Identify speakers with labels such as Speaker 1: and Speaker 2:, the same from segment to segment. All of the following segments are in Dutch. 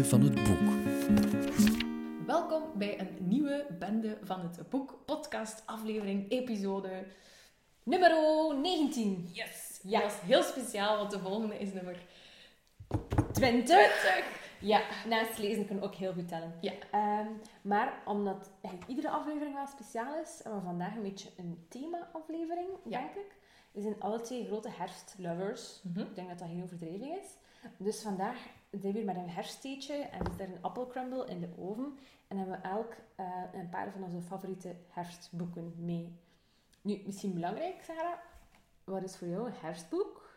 Speaker 1: Bende van het Boek.
Speaker 2: Welkom bij een nieuwe Bende van het Boek podcast aflevering episode nummer 19.
Speaker 3: Yes!
Speaker 2: Ja.
Speaker 3: Dat is heel speciaal, want de volgende is nummer
Speaker 2: 20.
Speaker 3: 20.
Speaker 2: Ja, naast lezen kunnen we ook heel goed tellen.
Speaker 3: Ja.
Speaker 2: Ehm, maar omdat eigenlijk iedere aflevering wel speciaal is, hebben we vandaag een beetje een thema-aflevering,
Speaker 3: Ja.
Speaker 2: denk ik. We zijn alle twee grote herfstlovers.
Speaker 3: Mhm.
Speaker 2: Ik denk dat dat geen overdrijving is. Dus vandaag we weer met een herfsttheetje en is er een appelcrumble in de oven. En hebben we elk eh, een paar van onze favoriete herfstboeken mee. Nu, misschien belangrijk, Sarah, wat is voor jou een herfstboek?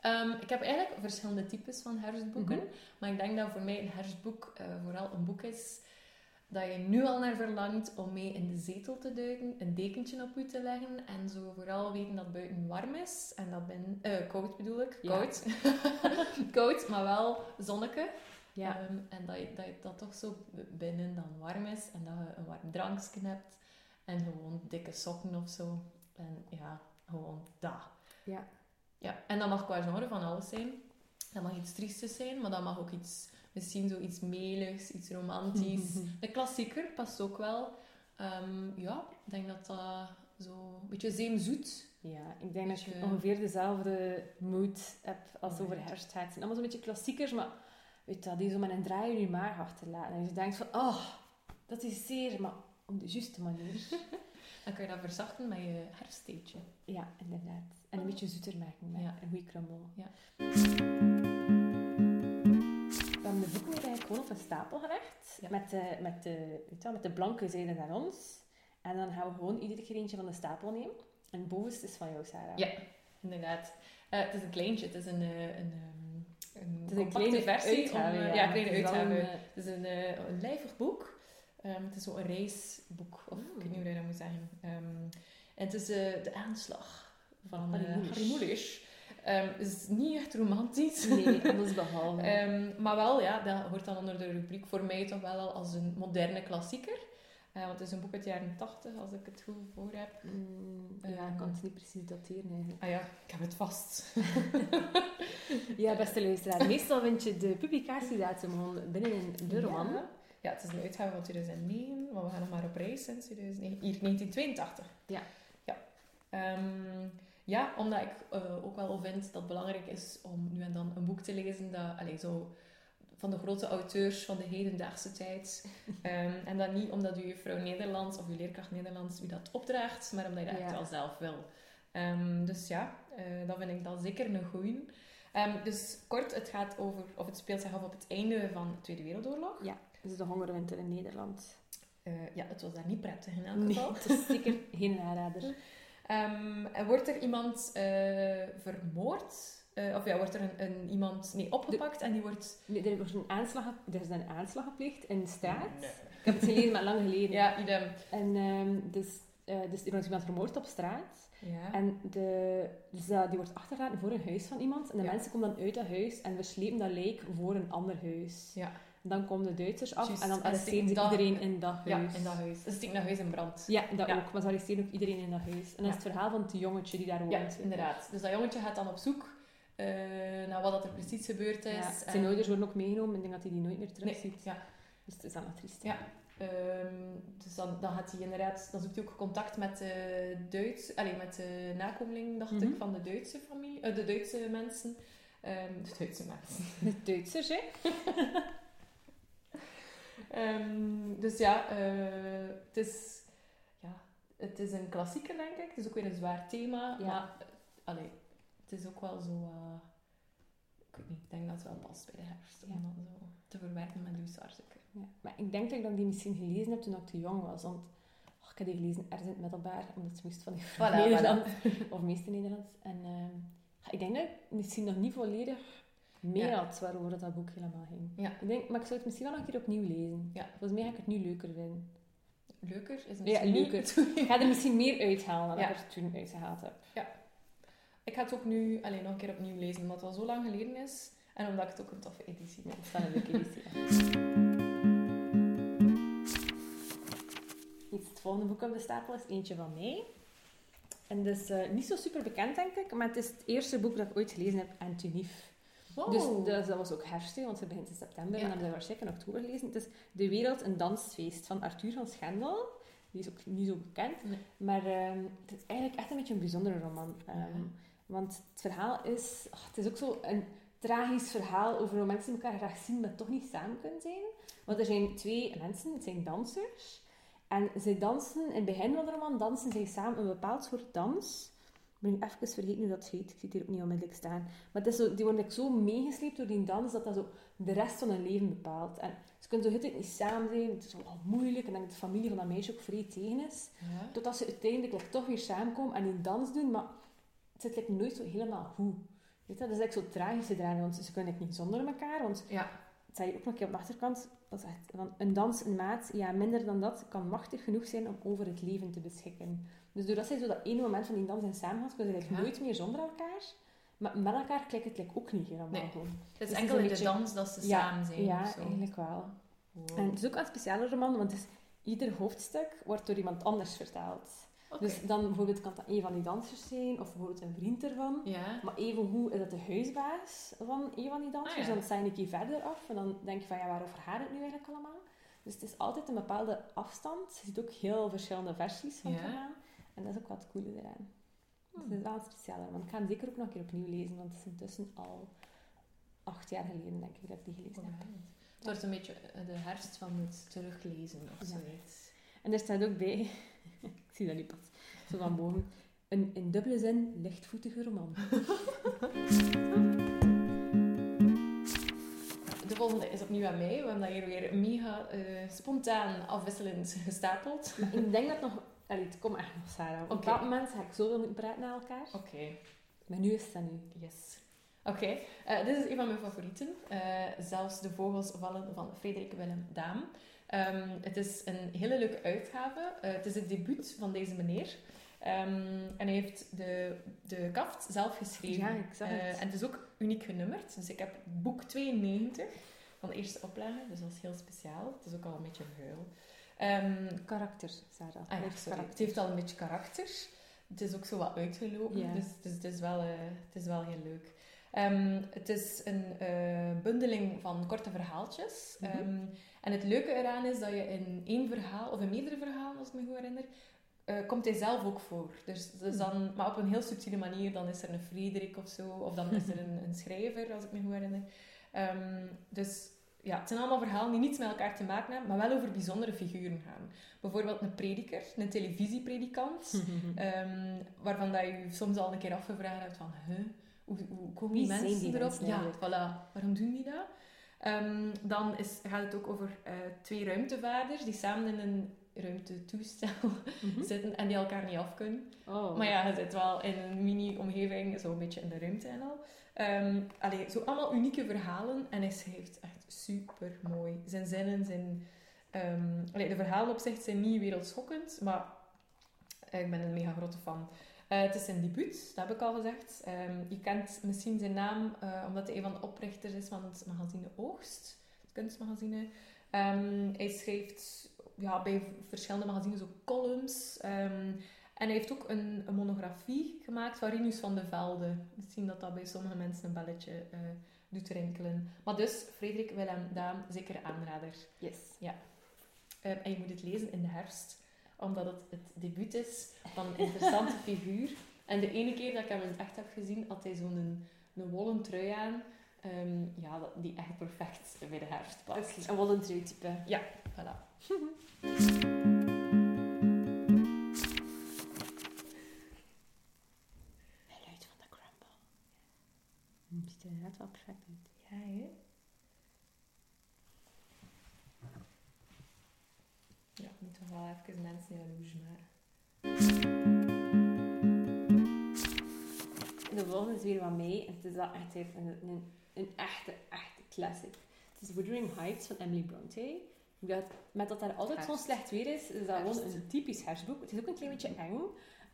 Speaker 3: Ehm, ik heb eigenlijk verschillende types van herfstboeken.
Speaker 2: Mhm.
Speaker 3: Maar ik denk dat voor mij een herfstboek eh, vooral een boek is dat je nu al naar verlangt om mee in de zetel te duiken, een dekentje op je te leggen en zo vooral weten dat buiten warm is. En dat binnen... eh, koud bedoel ik.
Speaker 2: Ja.
Speaker 3: Koud. koud, maar wel zonneke.
Speaker 2: Ja.
Speaker 3: Ehm, en dat, je, dat, je, dat toch zo binnen dan warm is en dat je een warm drankje hebt en gewoon dikke sokken of zo. En ja, gewoon dat.
Speaker 2: Ja.
Speaker 3: Ja, en dat mag qua genre van alles zijn. Dat mag iets triestes zijn, maar dat mag ook iets, misschien zoiets meligs, iets romantisch. De klassieker past ook wel. Ehm, ja, ik denk dat dat zo een beetje zeemzoet.
Speaker 2: Ja, ik denk dat je ongeveer dezelfde mood hebt als over herfst. Het zijn allemaal zo'n beetje klassiekers, maar weet je, die zo met een draai in je maag achterlaten. En je denkt van, oh, dat is zeer, maar op de juiste manier.
Speaker 3: Dan kan je dat verzachten met je herfsttheetje.
Speaker 2: ja, inderdaad. En een beetje zoeter maken met
Speaker 3: Ja.
Speaker 2: een goede crumble.
Speaker 3: Ja.
Speaker 2: De boeken eigenlijk gewoon op een stapel gelegd.
Speaker 3: Ja.
Speaker 2: Met, de, met, de, weet wel, met de blanke zijde naar ons. En dan gaan we gewoon iedere keer eentje van de stapel nemen. En het bovenste is van jou, Sarah.
Speaker 3: Ja. Inderdaad. Eh, het is een kleintje. Het is een, eh, een, ehm, een,
Speaker 2: Het is een kleine
Speaker 3: versie.
Speaker 2: uitgave,
Speaker 3: om, eh,
Speaker 2: ja.
Speaker 3: ja, een kleine uitgave.
Speaker 2: een,
Speaker 3: Het is een, een lijvig boek. Ehm, het is zo een reisboek, of ik weet niet hoe je dat moet zeggen. Ehm, en het is de aanslag van.
Speaker 2: Harry Mulisch.
Speaker 3: Het is niet echt romantisch.
Speaker 2: Nee, alles behalve.
Speaker 3: Ehm, maar wel, ja, dat hoort dan onder de rubriek voor mij toch wel al als een moderne klassieker. Eh, want het is een boek uit de jaren 80, als ik het goed voor heb.
Speaker 2: Mm, ja,
Speaker 3: Ehm.
Speaker 2: ik kan het niet precies dateren eigenlijk.
Speaker 3: Ah ja, ik heb het vast.
Speaker 2: Ja, beste luisteraar. Meestal vind je de publicatiedatum gewoon binnen in de roman.
Speaker 3: Ja. Ja, het is een uitgave van 2009, maar we gaan nog maar op reis sinds 2009. Hier, 1982.
Speaker 2: Ja.
Speaker 3: Ja, ja omdat ik eh, ook wel vind dat het belangrijk is om nu en dan een boek te lezen dat, allez, zo, van de grote auteurs van de hedendaagse tijd. Ehm, en dat niet omdat uw juffrouw Nederlands of uw leerkracht Nederlands u dat opdraagt, maar omdat je dat echt
Speaker 2: Ja.
Speaker 3: wel zelf wil. Ehm, dus ja, eh dat vind ik dan zeker een goeie. Ehm, dus kort, het gaat over, of het speelt zich af op het einde van de Tweede Wereldoorlog.
Speaker 2: Dus de hongerwinter in Nederland.
Speaker 3: Eh, ja, het was daar niet prettig in elk
Speaker 2: Nee,
Speaker 3: geval.
Speaker 2: het is zeker geen aanrader.
Speaker 3: Ehm, en wordt er iemand eh, vermoord? Eh, of ja, wordt er een, een, iemand nee, opgepakt en die wordt...
Speaker 2: Nee, Er wordt een aanslag, er is een aanslag gepleegd in de straat.
Speaker 3: Nee.
Speaker 2: Ik heb het gelezen, maar lang geleden.
Speaker 3: Ja, idem.
Speaker 2: En ehm, dus, eh, dus er wordt iemand vermoord op straat.
Speaker 3: Ja.
Speaker 2: En de, dus die wordt achtergelaten voor een huis van iemand. En de
Speaker 3: Ja.
Speaker 2: mensen komen dan uit dat huis en verslepen dat lijk voor een ander huis.
Speaker 3: Ja.
Speaker 2: Dan komen de Duitsers af en dan
Speaker 3: dat-
Speaker 2: iedereen in dat
Speaker 3: ja,
Speaker 2: huis.
Speaker 3: in dat huis. Ze steken dat huis in brand.
Speaker 2: Ja, dat
Speaker 3: Ja.
Speaker 2: ook. Maar ze arresteren ook iedereen in dat huis. En dat
Speaker 3: Ja.
Speaker 2: is het verhaal van het jongetje die daar woont.
Speaker 3: Ja, inderdaad. Dus dat jongetje gaat dan op zoek eh, naar wat dat er precies gebeurd is.
Speaker 2: Ja, zijn
Speaker 3: En-
Speaker 2: ouders worden ook meegenomen. Ik denk dat hij die nooit meer terugziet.
Speaker 3: Nee, ja.
Speaker 2: Dus het is allemaal triest.
Speaker 3: Ja. Ehm, dus dan, dan gaat hij inderdaad, dan zoekt hij ook contact met de Duits, allez, met de nakomeling, dacht
Speaker 2: Mhm.
Speaker 3: ik, van de Duitse familie, eh, de Duitse mensen. Ehm, de Duitse mensen.
Speaker 2: De Duitsers, hè?
Speaker 3: Ehm, dus ja, eh, het, is, ja, het is een klassieker, denk ik. Het is ook weer een zwaar thema.
Speaker 2: Ja.
Speaker 3: Maar eh, allee, het is ook wel zo... eh, ik weet niet, ik denk dat het wel past bij de herfst.
Speaker 2: Ja.
Speaker 3: Om dat zo te verwerken met uw sarseke.
Speaker 2: Ja. Maar ik denk dat ik die misschien gelezen heb toen ik te jong was. Want oh, ik heb die gelezen ergens in het middelbaar, omdat ze moest van die
Speaker 3: Voilà,
Speaker 2: Nederlands. Of meeste Nederlands. En ehm, ik denk dat ik misschien nog niet volledig mee
Speaker 3: Ja.
Speaker 2: had waarover dat boek helemaal ging.
Speaker 3: Ja.
Speaker 2: Ik denk, maar ik zou het misschien wel nog een keer opnieuw lezen.
Speaker 3: Ja.
Speaker 2: Volgens mij ga ik het nu leuker vinden.
Speaker 3: Leuker is
Speaker 2: Ja,
Speaker 3: misschien niet-
Speaker 2: leuker. Ik ga er misschien meer uithalen dan
Speaker 3: Ja.
Speaker 2: ik er toen uitgehaald heb.
Speaker 3: Ik ga het ook nu alleen nog een keer opnieuw lezen, omdat het al zo lang geleden is. En omdat ik het ook een toffe editie
Speaker 2: Ja,
Speaker 3: vind.
Speaker 2: het is wel een leuke editie. ja. Iets, het volgende boek op de stapel is eentje van mij. En dat is eh, niet zo super bekend, denk ik, maar het is het eerste boek dat ik ooit gelezen heb, Antonief.
Speaker 3: Wow.
Speaker 2: Dus dat, dat was ook herfst, want ze begint in september
Speaker 3: Ja.
Speaker 2: en dan hebben we waarschijnlijk in oktober gelezen. Het is De Wereld een Dansfeest van Arthur van Schendel. Die is ook niet zo bekend.
Speaker 3: Nee.
Speaker 2: Maar ehm, het is eigenlijk echt een beetje een bijzondere roman. Ehm,
Speaker 3: Ja.
Speaker 2: Want het verhaal is... ach, het is ook zo een tragisch verhaal over hoe mensen elkaar graag zien, maar toch niet samen kunnen zijn. Want er zijn twee mensen, het zijn dansers. En zij dansen, in het begin van de roman dansen zij samen een bepaald soort dans. Ik ben even vergeten hoe dat heet. Ik zie het hier ook niet onmiddellijk staan. Maar het is zo, die worden zo meegesleept door die dans, dat dat zo de rest van hun leven bepaalt. En ze kunnen zo tijd niet samen zijn. Het is wel moeilijk. En dan de familie van dat meisje ook vrij tegen is.
Speaker 3: Ja.
Speaker 2: Totdat ze uiteindelijk like, toch weer samenkomen en die dans doen. Maar het zit like, nooit zo helemaal goed. Weet je? Dat is eigenlijk zo tragisch eraan. Want ze kunnen like, niet zonder elkaar. Want
Speaker 3: Ja.
Speaker 2: het zei je ook nog een keer op de achterkant. Dat is echt van een dans, een maat, ja, minder dan dat, kan machtig genoeg zijn om over het leven te beschikken. Dus doordat zij zo dat ene moment van die dans in samen kunnen ze
Speaker 3: Ja.
Speaker 2: nooit meer zonder elkaar. Maar met elkaar klikt het like, ook niet helemaal
Speaker 3: Nee.
Speaker 2: gewoon.
Speaker 3: Het is
Speaker 2: Dus het is
Speaker 3: enkel in de dans dat ze
Speaker 2: Ja,
Speaker 3: samen zijn.
Speaker 2: Ja,
Speaker 3: zo.
Speaker 2: eigenlijk wel.
Speaker 3: Wow.
Speaker 2: En het is ook een speciale roman, want is, ieder hoofdstuk wordt door iemand anders vertaald. Dus dan bijvoorbeeld kan dat een van die dansers zijn, of bijvoorbeeld een vriend ervan.
Speaker 3: Ja.
Speaker 2: Maar evengoed is dat de huisbaas van een van die dansers.
Speaker 3: Ah, ja.
Speaker 2: Dan sta je een keer verder af en dan denk je van ja, waarover gaat het nu eigenlijk allemaal? Dus het is altijd een bepaalde afstand. Je ziet ook heel verschillende versies van het
Speaker 3: Ja.
Speaker 2: verhaal. En dat is ook wat het coole eraan. Dus
Speaker 3: Hmm.
Speaker 2: het is wel speciale roman. Ik ga hem zeker ook nog een keer opnieuw lezen, want het is intussen al acht jaar geleden, denk ik, dat ik die gelezen heb.
Speaker 3: Het wordt een beetje eh, de herfst van het teruglezen of
Speaker 2: Ja.
Speaker 3: zoiets.
Speaker 2: En er staat ook bij, ik zie dat niet pas, zo van boven, een in dubbele zin lichtvoetige roman.
Speaker 3: De volgende is opnieuw aan mij. We hebben dat hier weer mega eh, spontaan afwisselend gestapeld.
Speaker 2: Maar ik denk dat nog... Allee, het komt echt nog, Sarah. Op bepaald moment ga ik zoveel moeten praten naar elkaar.
Speaker 3: Oké.
Speaker 2: Maar nu is het aan u.
Speaker 3: Yes. Oké, eh, dit is een van mijn favorieten. Eh, zelfs de vogels vallen van Frederik Willem Daam. Ehm, het is een hele leuke uitgave. Eh, het is het debuut van deze meneer. Ehm, en hij heeft de, de kaft zelf geschreven.
Speaker 2: Ja.
Speaker 3: Eh, en het is ook uniek genummerd. Dus ik heb boek 92 van de eerste oplage. Dus dat is heel speciaal. Het is ook al een beetje vuil. Ehm,
Speaker 2: Karakter, Sarah.
Speaker 3: Ah ja. Het heeft al een beetje karakter. Het is ook zo wat uitgelopen, dus, dus het, is wel, eh, het is wel heel leuk. Ehm, het is een eh, bundeling van korte verhaaltjes.
Speaker 2: Mhm.
Speaker 3: Ehm, en het leuke eraan is dat je in één verhaal, of in meerdere verhalen, als ik me goed herinner, eh, komt hij zelf ook voor. Dus, dus dan, maar op een heel subtiele manier. Dan is er een Frederik of zo, of dan is er een, een schrijver, als ik me goed herinner. Dus ja, het zijn allemaal verhalen die niets met elkaar te maken hebben, maar wel over bijzondere figuren gaan. Bijvoorbeeld een prediker, een televisiepredikant, ehm, waarvan dat je soms al een keer afgevraagd hebt van, huh, hoe, hoe komen die mensen
Speaker 2: die
Speaker 3: erop?
Speaker 2: mensen
Speaker 3: ja, voilà. Waarom doen die dat? Ehm, dan is, gaat het ook over eh, twee ruimtevaarders die samen in een ruimtetoestel
Speaker 2: Mhm.
Speaker 3: zitten en die elkaar niet af kunnen.
Speaker 2: Oh.
Speaker 3: Maar ja, je zit wel in een mini-omgeving, zo een beetje in de ruimte en al. Ehm allee, zo allemaal unieke verhalen en hij schrijft echt super mooi. Zijn zinnen zijn. ehm, de verhalen op zich zijn niet wereldschokkend, maar eh, ik ben een mega grote fan. Eh, het is zijn debuut, dat heb ik al gezegd. Ehm, je kent misschien zijn naam eh, omdat hij een van de oprichters is van het magazine Oogst, het kunstmagazine. Ehm, hij schrijft ja, bij verschillende magazines ook columns. en hij heeft ook een, monografie gemaakt van Rinus van de Velde. Misschien dat dat bij sommige mensen een belletje doet rinkelen. Maar dus, Frederik Willem Daam, zeker aanrader.
Speaker 2: Yes.
Speaker 3: Eh, en je moet het lezen in de herfst, omdat het het debuut is van een interessante figuur. En de ene keer dat ik hem in het echt heb gezien, had hij zo'n een, een wollen trui aan. ehm, ja, die echt perfect bij de herfst past.
Speaker 2: Een wollen type.
Speaker 3: Voilà.
Speaker 2: wel perfect uit.
Speaker 3: Ja, hè? Ja, ik moet toch wel even mensen jaloers maken.
Speaker 2: De volgende is weer van mij. En het is wel echt een, een, een, een echte, echte classic. Het is Wuthering Heights van Emily Bronte. Dacht, met dat daar altijd zo'n slecht weer is, is dat
Speaker 3: Herfst.
Speaker 2: gewoon een typisch herfstboek. Het is ook een klein beetje eng,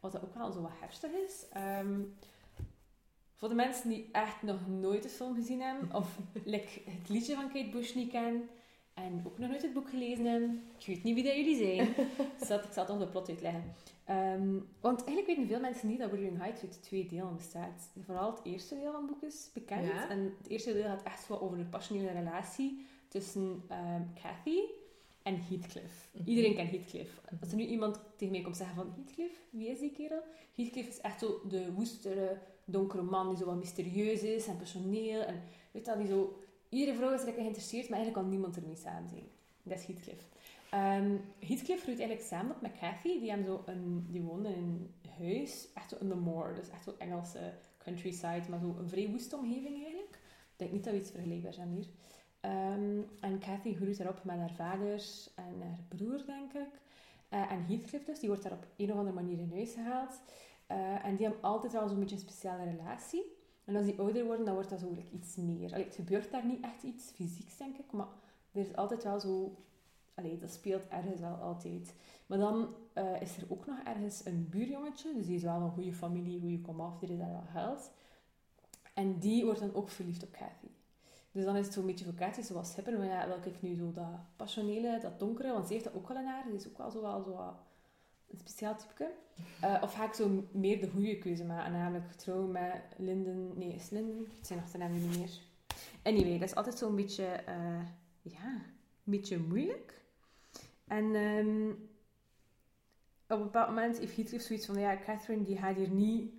Speaker 2: wat dat ook wel zo wat herfstig is. Ehm, voor de mensen die echt nog nooit de film gezien hebben, of like, het liedje van Kate Bush niet kennen, en ook nog nooit het boek gelezen hebben. Ik weet niet wie dat jullie zijn. dus dat, ik zal toch de plot uitleggen. Ehm, want eigenlijk weten veel mensen niet dat Wuthering Heights uit twee delen bestaat. Vooral het eerste deel van het boek is bekend.
Speaker 3: Ja.
Speaker 2: En het eerste deel gaat echt wel over de passionele relatie tussen ehm, Cathy en Heathcliff.
Speaker 3: Mhm.
Speaker 2: Iedereen kent Heathcliff. Als er nu iemand tegen mij komt zeggen van Heathcliff, wie is die kerel? Heathcliff is echt zo de woestere, donkere man die zo wat mysterieus is en personeel. En weet dat, die zo... Iedere vrouw is er geïnteresseerd, maar eigenlijk kan niemand ermee samen zijn. Dat is Heathcliff. Ehm, Heathcliff groeit eigenlijk samen met Cathy. Die, zo een, die in een huis, echt zo in the moor. Dus echt zo Engelse countryside, maar zo een vrij woeste omgeving eigenlijk. Ik denk niet dat we iets vergelijkbaars hebben hier. Ehm, en Cathy groeit daarop met haar vader en haar broer, denk ik. Eh, en Heathcliff dus, die wordt daar op een of andere manier in huis gehaald. Eh, en die hebben altijd wel zo'n beetje een speciale relatie. En als die ouder worden, dan wordt dat zo iets meer. Allee, het gebeurt daar niet echt iets fysieks, denk ik, maar er is altijd wel zo... Allee, dat speelt ergens wel altijd. Maar dan eh, is er ook nog ergens een buurjongetje, dus die is wel een goede familie, goede komaf, die is daar wel geld. En die wordt dan ook verliefd op Cathy. Dus dan is het zo'n beetje voor Cathy zoals hipper, maar ja, welke ik nu zo dat passionele, dat donkere, want ze heeft dat ook wel in haar, die is ook wel zo, wel zo een speciaal type. Eh, of ga ik zo meer de goede keuze maken, namelijk trouwen met Linden, nee, is Linden? Het zijn achternaam niet meer. Anyway, dat is altijd zo'n beetje, eh, ja, een beetje moeilijk. En ehm, op een bepaald moment heeft Heathcliff zoiets van, ja, Catherine, die gaat hier niet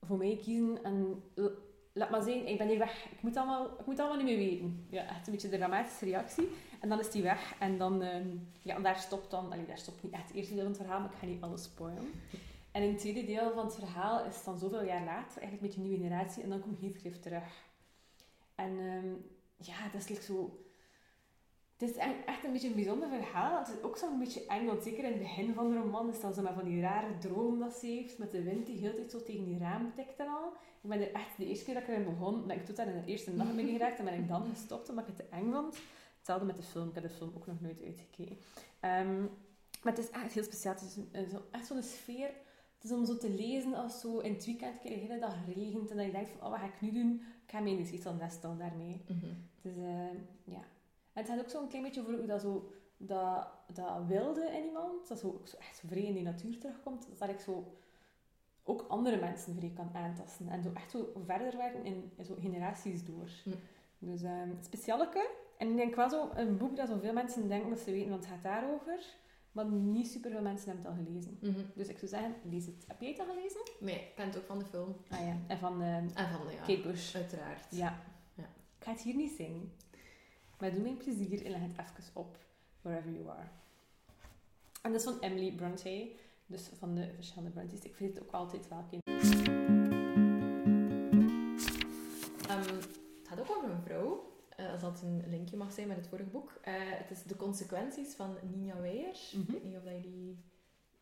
Speaker 2: voor mij kiezen en laat maar zijn, ik ben hier weg. Ik moet allemaal, ik moet allemaal niet meer weten. Ja, echt een beetje de dramatische reactie. En dan is die weg en dan, ehm, ja, daar stopt dan, allee, daar stopt niet echt het eerste deel van het verhaal, maar ik ga niet alles spoilen. En in het tweede deel van het verhaal is het dan zoveel jaar later, eigenlijk een beetje een nieuwe generatie, en dan komt Heathcliff terug. En ehm, ja, dat is like zo... Het is e- echt een beetje een bijzonder verhaal. Het is ook zo'n beetje eng, want zeker in het begin van de roman is dat zo met van die rare droom dat ze heeft, met de wind die heel tijd zo tegen die raam tikt en al. Ik ben er echt, de eerste keer dat ik erin begon, ben ik tot daar in de eerste nacht ben geraakt en ben ik dan gestopt omdat ik het te eng vond. Hetzelfde met de film. Ik heb de film ook nog nooit uitgekeken. Ehm, maar het is echt heel speciaal. Het is een- zo, echt zo'n sfeer. Het is om zo te lezen als zo in het weekend keer de hele dag regent en dat je denkt van, oh, wat ga ik nu doen? Ik ga mij in een zetel nesten daarmee.
Speaker 3: Mhm.
Speaker 2: Dus eh, ja. En het gaat ook zo een klein beetje over hoe dat zo... Dat, dat wilde in iemand, dat zo, ook zo echt vrij in die natuur terugkomt, dat ik zo ook andere mensen vrij kan aantasten. En zo echt zo verder werken in, in zo generaties door.
Speaker 3: Hm.
Speaker 2: Dus ehm specialeke. En ik denk wel zo een boek dat zoveel mensen denken dat ze weten, want het gaat daarover. Maar niet superveel mensen hebben het al gelezen.
Speaker 3: Mhm.
Speaker 2: Dus ik zou zeggen, lees het. Heb jij het al gelezen?
Speaker 3: Nee, ik ken het ook van de film.
Speaker 2: Ah ja. En van ehm,
Speaker 3: En van de, ja,
Speaker 2: Kate Bush.
Speaker 3: uiteraard.
Speaker 2: Ja.
Speaker 3: Ja.
Speaker 2: Ik ga het hier niet zingen. Maar doe mij een plezier en leg het even op. Wherever you are. En dat is van Emily Bronte. Dus van de verschillende Brontes. Ik vind het ook altijd wel kind.
Speaker 3: Ehm, het gaat ook over een vrouw. Eh, als dat een linkje mag zijn met het vorige boek. Eh, het is De Consequenties van Nina Weijer.
Speaker 2: Mhm.
Speaker 3: Ik weet niet of dat jullie...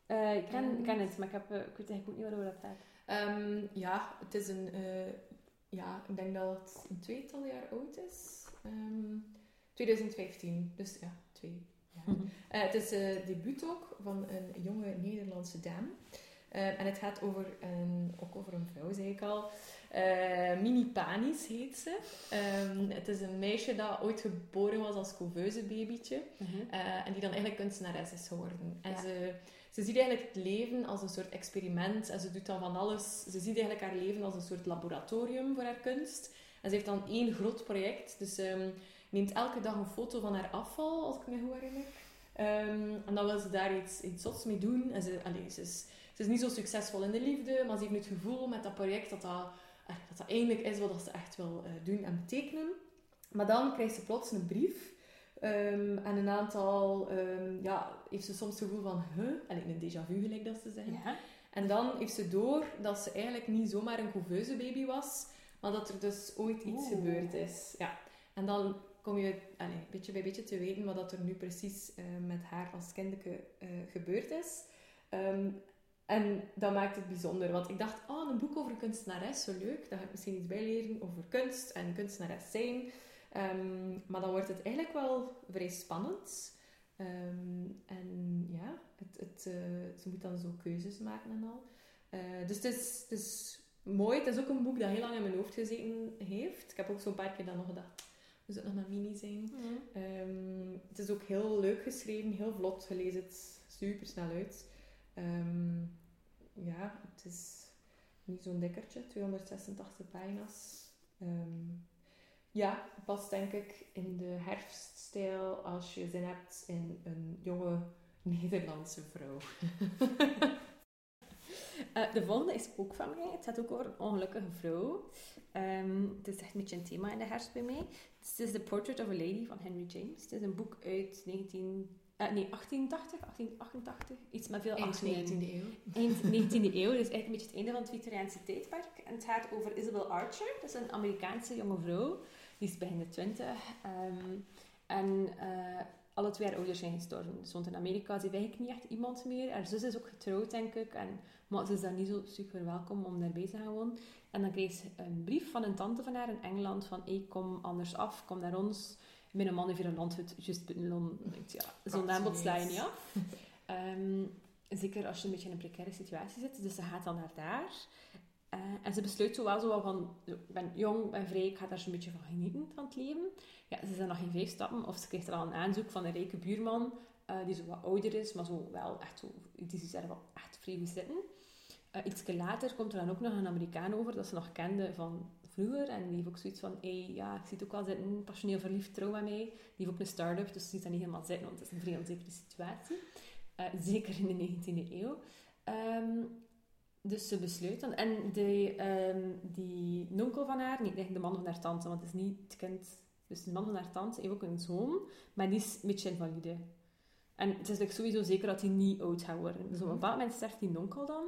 Speaker 2: Eh, ik, ken, ken het, maar ik, heb, ik weet eigenlijk ook niet waarover dat gaat.
Speaker 3: Ehm, ja, het is een... ja, ik denk dat het een tweetal jaar oud is. Ehm, 2015, dus ja, twee jaar. Eh, het is het debuut ook van een jonge Nederlandse dame. En het gaat over een, ook over een vrouw, zei ik al. Eh, Mini Panis heet ze. Ehm, het is een meisje dat ooit geboren was als couveuse babytje.
Speaker 2: Mhm.
Speaker 3: eh, en die dan eigenlijk kunstenares is geworden. En
Speaker 2: Ja.
Speaker 3: ze, ze ziet eigenlijk het leven als een soort experiment. En ze doet dan van alles. Ze ziet eigenlijk haar leven als een soort laboratorium voor haar kunst. En ze heeft dan één groot project. Dus ze neemt elke dag een foto van haar afval, als ik me goed herinner. Ehm, en dan wil ze daar iets, iets zots mee doen. En ze, allee, ze, is, ze is niet zo succesvol in de liefde, maar ze heeft het gevoel met dat project dat dat, dat, dat eindelijk is wat ze echt wil eh, doen en betekenen. Maar dan krijgt ze plots een brief. ehm, en een aantal, ehm, ja, heeft ze soms het gevoel van, huh? Allee, een déjà vu gelijk dat ze zeggen.
Speaker 2: Ja.
Speaker 3: En dan heeft ze door dat ze eigenlijk niet zomaar een couveuse baby was, maar dat er dus ooit iets
Speaker 2: Oeh.
Speaker 3: gebeurd is. Ja. En dan kom je allee, beetje bij beetje te weten wat dat er nu precies eh, met haar als kindje eh, gebeurd is. Ehm, en dat maakt het bijzonder, want ik dacht, oh, een boek over een kunstenares, zo leuk. Daar ga ik misschien iets bij leren over kunst en kunstenares zijn. Ehm, maar dan wordt het eigenlijk wel vrij spannend. Ehm, en ja, het, het, eh, ze moet dan zo keuzes maken en al. Eh, dus het is, het is mooi. Het is ook een boek dat heel lang in mijn hoofd gezeten heeft. Ik heb ook zo'n paar keer dan nog gedacht, Dus het nog een mini zijn. Ehm, het is ook heel leuk geschreven, heel vlot. Je leest het super snel uit. Ja, het is niet zo'n dikkertje, 286 pagina's. Ehm, ja, past denk ik in de herfststijl als je zin hebt in een jonge Nederlandse vrouw.
Speaker 2: Uh, de volgende is ook van mij. Het gaat ook over een ongelukkige vrouw. Um, het is echt een beetje een thema in de herfst bij mij. Het is The Portrait of a Lady van Henry James. Het is een boek uit 19, uh, nee, 1880, 1888. Iets met veel
Speaker 3: Eind 19e eeuw.
Speaker 2: Eind 19e eeuw. Dus eigenlijk een beetje het einde van het Victoriaanse tijdperk. En het gaat over Isabel Archer. Dat is een Amerikaanse jonge vrouw. Die is begin de 20. Um, en uh, alle twee haar ouders zijn gestorven. Ze woont in Amerika. Ze eigenlijk niet echt iemand meer. Haar zus is ook getrouwd, denk ik. En, maar ze is daar niet zo super welkom om daarbij te gaan wonen. En dan kreeg ze een brief van een tante van haar in Engeland van hey, kom anders af, kom naar ons. Mijn man heeft een landhut, juist buiten Londen. Ja, zo'n aanbod sla je niet af. um, zeker als je een beetje in een precaire situatie zit. Dus ze gaat dan naar daar. Uh, en ze besluit zo wel zo van, ik ben jong, ben vrij, ik ga daar zo'n beetje van genieten van het leven. Ja, ze zijn nog geen vijf stappen, of ze krijgt er al een aanzoek van een rijke buurman, uh, die zo wat ouder is, maar zo wel echt zo, die is daar wel echt vrij goed zitten. Uh, iets later komt er dan ook nog een Amerikaan over, dat ze nog kende van En die heeft ook zoiets van, ja, ik zie het ook wel zitten, passioneel verliefd, trouw aan mij. Die heeft ook een start-up, dus ze ziet dat niet helemaal zitten, want het is een vrij onzekere situatie. Uh, zeker in de 19e eeuw. Um, dus ze besluit dan. En de, um, die nonkel van haar, niet de man van haar tante, want het is niet het kind. Dus de man van haar tante heeft ook een zoon, maar die is een beetje invalide. En het is like sowieso zeker dat hij niet oud gaat worden. Dus op een bepaald moment sterft die nonkel dan.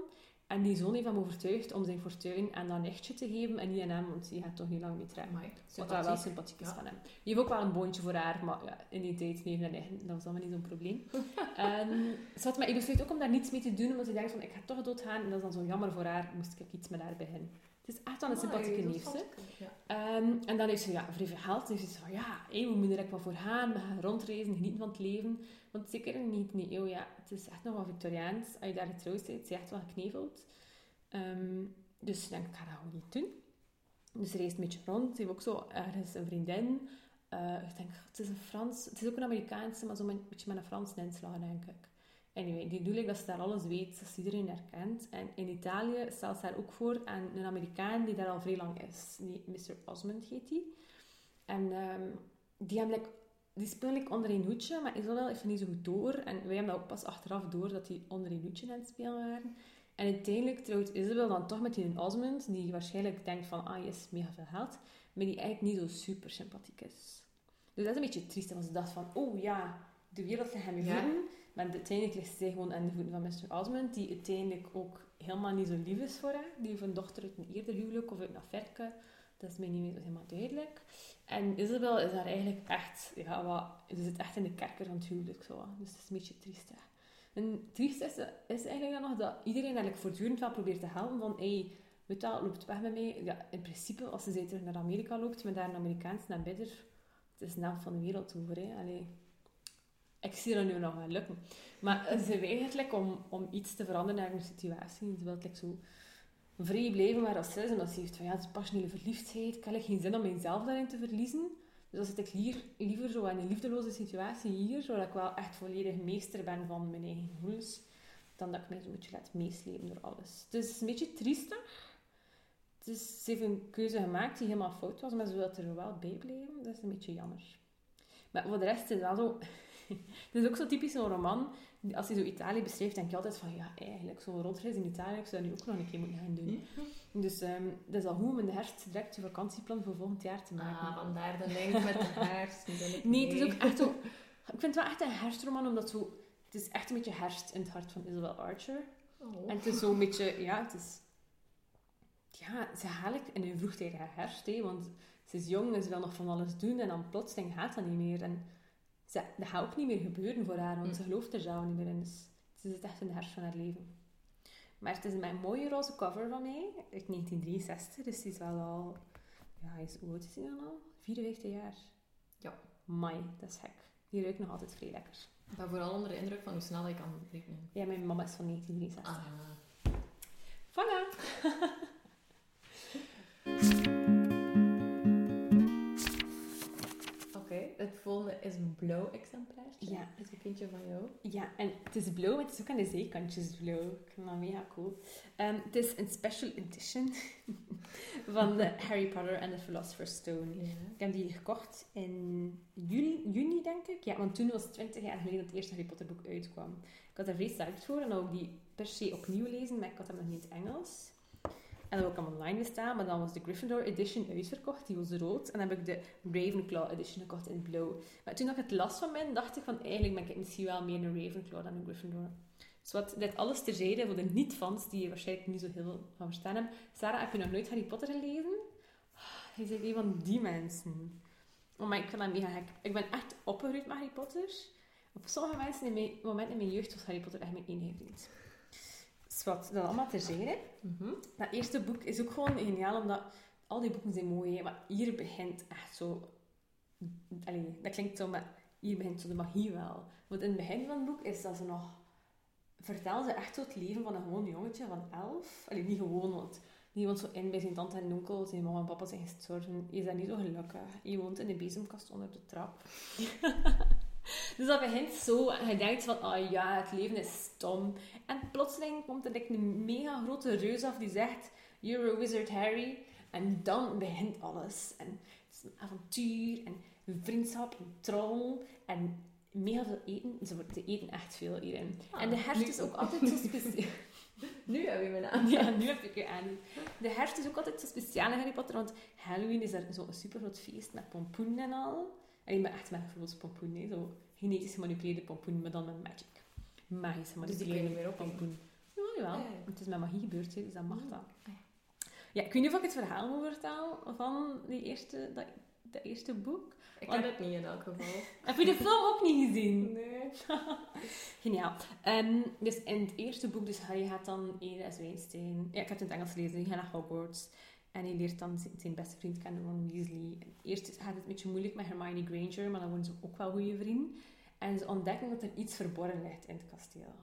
Speaker 2: En die zoon heeft hem overtuigd om zijn fortuin aan dat nichtje te geven en niet aan hem, want die gaat toch niet lang mee trekken. Wat dat wel sympathiek is ja. van hem. Die heeft ook wel een boontje voor haar, maar ja, in die tijd neef en nichten, dat was allemaal niet zo'n probleem. um, ze had mij besluit ook om daar niets mee te doen, omdat ze denkt van, ik ga toch doodgaan. En dat is dan zo jammer voor haar, moest ik iets met haar beginnen. Het is echt wel een sympathieke neef. Ja. Um, en dan heeft ze ja, vrij veel geld. En ze van, ja, hey, we moeten er wat voor gaan. We gaan rondreizen, genieten van het leven. Want zeker 19e eeuw, ja, het is echt nog wel Victoriaans. Als je daar getrouwd bent, is je echt wel gekneveld. Um, dus ik denk, ik ga dat gewoon niet doen. Dus ze reist een beetje rond. Ze heeft ook zo ergens een vriendin. Uh, ik denk, het is een Frans... Het is ook een Amerikaanse, maar zo een beetje met een Frans inslag, denk ik. Anyway, die bedoel ik dat ze daar alles weet, dat ze iedereen herkent. En in Italië stelt ze haar ook voor aan een Amerikaan die daar al vrij lang is. Die, Mr. Osmond heet die. En um, die, hebben, like, die speelt like, onder een hoedje, maar Isabel heeft niet zo goed door. En wij hebben dat ook pas achteraf door, dat die onder een hoedje aan het spelen waren. En uiteindelijk trouwt Isabel dan toch met die Osmond, die waarschijnlijk denkt van, ah, is mega veel geld, maar die eigenlijk niet zo super sympathiek is. Dus dat is een beetje triest, want ze dacht van, oh ja, de wereld ligt hem in voeten, maar uiteindelijk ligt zij gewoon aan de voeten van Mr. Osmond, die uiteindelijk ook helemaal niet zo lief is voor haar. Die heeft een dochter uit een eerder huwelijk of uit een affaire. Dat is mij niet meer helemaal duidelijk. En Isabel is daar eigenlijk echt, ja, wat, ze zit echt in de kerker van het huwelijk. Zo. Dus het is een beetje triest. Hè. En het trieste is, is eigenlijk dan nog dat iedereen eigenlijk voortdurend wel probeert te helpen van hey, weet je loopt weg met mij. Ja, in principe, als ze terug naar Amerika loopt met daar een Amerikaans naar bidder, het is naam van de wereld over. Hè. Allee, ik zie dat nu nog wel lukken. Maar ze weigert om, om iets te veranderen in haar situatie. Ze wil like, zo vrij blijven waar ze is. En dat ze heeft van ja, het is passionele verliefdheid. Ik heb geen zin om mezelf daarin te verliezen. Dus dan zit ik hier, liever zo in een liefdeloze situatie hier, zodat ik wel echt volledig meester ben van mijn eigen gevoelens, dan dat ik mij zo'n beetje laat meeslepen door alles. Dus het is een beetje triestig. Dus ze heeft een keuze gemaakt die helemaal fout was, maar ze wil er wel bij blijven. Dat is een beetje jammer. Maar voor de rest is het wel zo... het is ook zo typisch een roman. Als hij zo Italië beschrijft, denk je altijd van... Ja, eigenlijk, zo'n rondreis in Italië, ik zou dat nu ook nog een keer moeten gaan doen. Dus um, dat is al goed om in de herfst direct je vakantieplan voor volgend jaar te maken.
Speaker 3: Ah, vandaar de link met de herfst.
Speaker 2: nee, het is ook echt zo... Ik vind het wel echt een herfstroman, omdat zo... Het is echt een beetje herfst in het hart van Isabel Archer. Oh. En het is zo'n beetje... Ja, het is... Ja, ze haalt in een vroegtijdige herfst, hè, want ze is jong en ze wil nog van alles doen en dan plotseling gaat dat niet meer. En dat gaat ook niet meer gebeuren voor haar, want mm. ze gelooft er zelf niet meer in. Dus ze zit echt in de herfst van haar leven. Maar het is een mooie roze cover van mij, uit 1963, dus die is wel al... Ja, hij is, hoe oud is hij dan al? 54 jaar.
Speaker 3: Ja.
Speaker 2: Mai, dat is gek. Die ruikt nog altijd vrij lekker.
Speaker 3: Ik ben vooral onder de indruk van hoe snel ik kan rekenen.
Speaker 2: Ja, mijn mama is van 1963.
Speaker 3: Ah.
Speaker 2: Voilà!
Speaker 3: blauw exemplaartje.
Speaker 2: Ja.
Speaker 3: Dat is een kindje van jou.
Speaker 2: Ja, en het is blauw, maar het is ook aan de zijkantjes blauw. Ik vind dat mega cool. Ehm, het is een special edition van de Harry Potter and the Philosopher's Stone.
Speaker 3: Ja.
Speaker 2: Ik heb die gekocht in juli, juni, denk ik. Ja, want toen was het 20 jaar geleden dat het eerste Harry Potter boek uitkwam. Ik had er vrij sterk voor en dan ook die per se opnieuw lezen, maar ik had hem nog niet in het Engels. En dan heb ik hem online bestaan, maar dan was de Gryffindor edition uitverkocht, die was rood. En dan heb ik de Ravenclaw edition gekocht in blauw. Maar toen ik het las van mij, dacht ik van eigenlijk ben ik misschien wel meer een Ravenclaw dan een Gryffindor. Dus wat dit alles terzijde voor de niet-fans die waarschijnlijk niet zo heel veel van verstaan hebben. Sarah, heb je nog nooit Harry Potter gelezen? Ah, Je bent een van die mensen. Oh, maar ik vind dat mega gek. Ik ben echt opgegroeid met Harry Potter. Op sommige mensen in mijn, momenten in mijn jeugd was Harry Potter echt mijn enige vriend. Wat, dat allemaal terzijde.
Speaker 3: Mhm.
Speaker 2: Dat eerste boek is ook gewoon geniaal, omdat al die boeken zijn mooi, hè, maar hier begint echt zo... Allee, dat klinkt zo, maar hier begint zo de magie wel. Want in het begin van het boek is dat ze nog... Vertellen ze echt zo het leven van een gewoon jongetje van elf. Allee, niet gewoon, want die woont zo in bij zijn tante en onkel. Zijn mama en papa zijn gestorven. Je is daar niet zo gelukkig. Je woont in de bezemkast onder de trap. dus dat begint zo. En je denkt van, ah ja, het leven is stom. En plotseling komt er like, een mega grote reus af die zegt... You're a wizard, Harry. En dan begint alles. En het is een avontuur en vriendschap en trouw en mega veel eten. Ze ze eten echt veel hierin.
Speaker 3: Ah,
Speaker 2: en de herfst is ook altijd zo speciaal.
Speaker 3: Nu heb je mijn.
Speaker 2: Ja, nu heb ik je aan. De herfst is ook altijd zo speciaal in Harry Potter, want Halloween is er zo'n super groot feest met pompoenen en al. En maar echt met bijvoorbeeld pompoen, hè. zo genetisch gemanipuleerde pompoen, maar dan met magic. Magisch
Speaker 3: Dus die kun je
Speaker 2: gemanipuleerde
Speaker 3: niet meer opnemen.
Speaker 2: pompoen. Ja, jawel.
Speaker 3: Ah, ja, ja.
Speaker 2: Het is met magie gebeurd, hè, dus dat mag
Speaker 3: Mm.
Speaker 2: dat.
Speaker 3: Ah,
Speaker 2: Ja, ik weet niet of ik het verhaal moet vertellen van die eerste, dat, dat eerste boek.
Speaker 3: Ik ken het niet in elk geval.
Speaker 2: Heb je de film ook niet gezien?
Speaker 3: Nee.
Speaker 2: Geniaal. Ehm, dus in het eerste boek, dus Harry gaat dan Ede als Weinstein. Ja, ik heb het in het Engels gelezen. Hij gaat naar Hogwarts. En hij leert dan zijn- beste vriend kennen, Ron Weasley. Eerst gaat het een beetje moeilijk met Hermione Granger, maar dan worden ze ook wel goede vrienden. En ze ontdekken dat er iets verborgen ligt in het kasteel.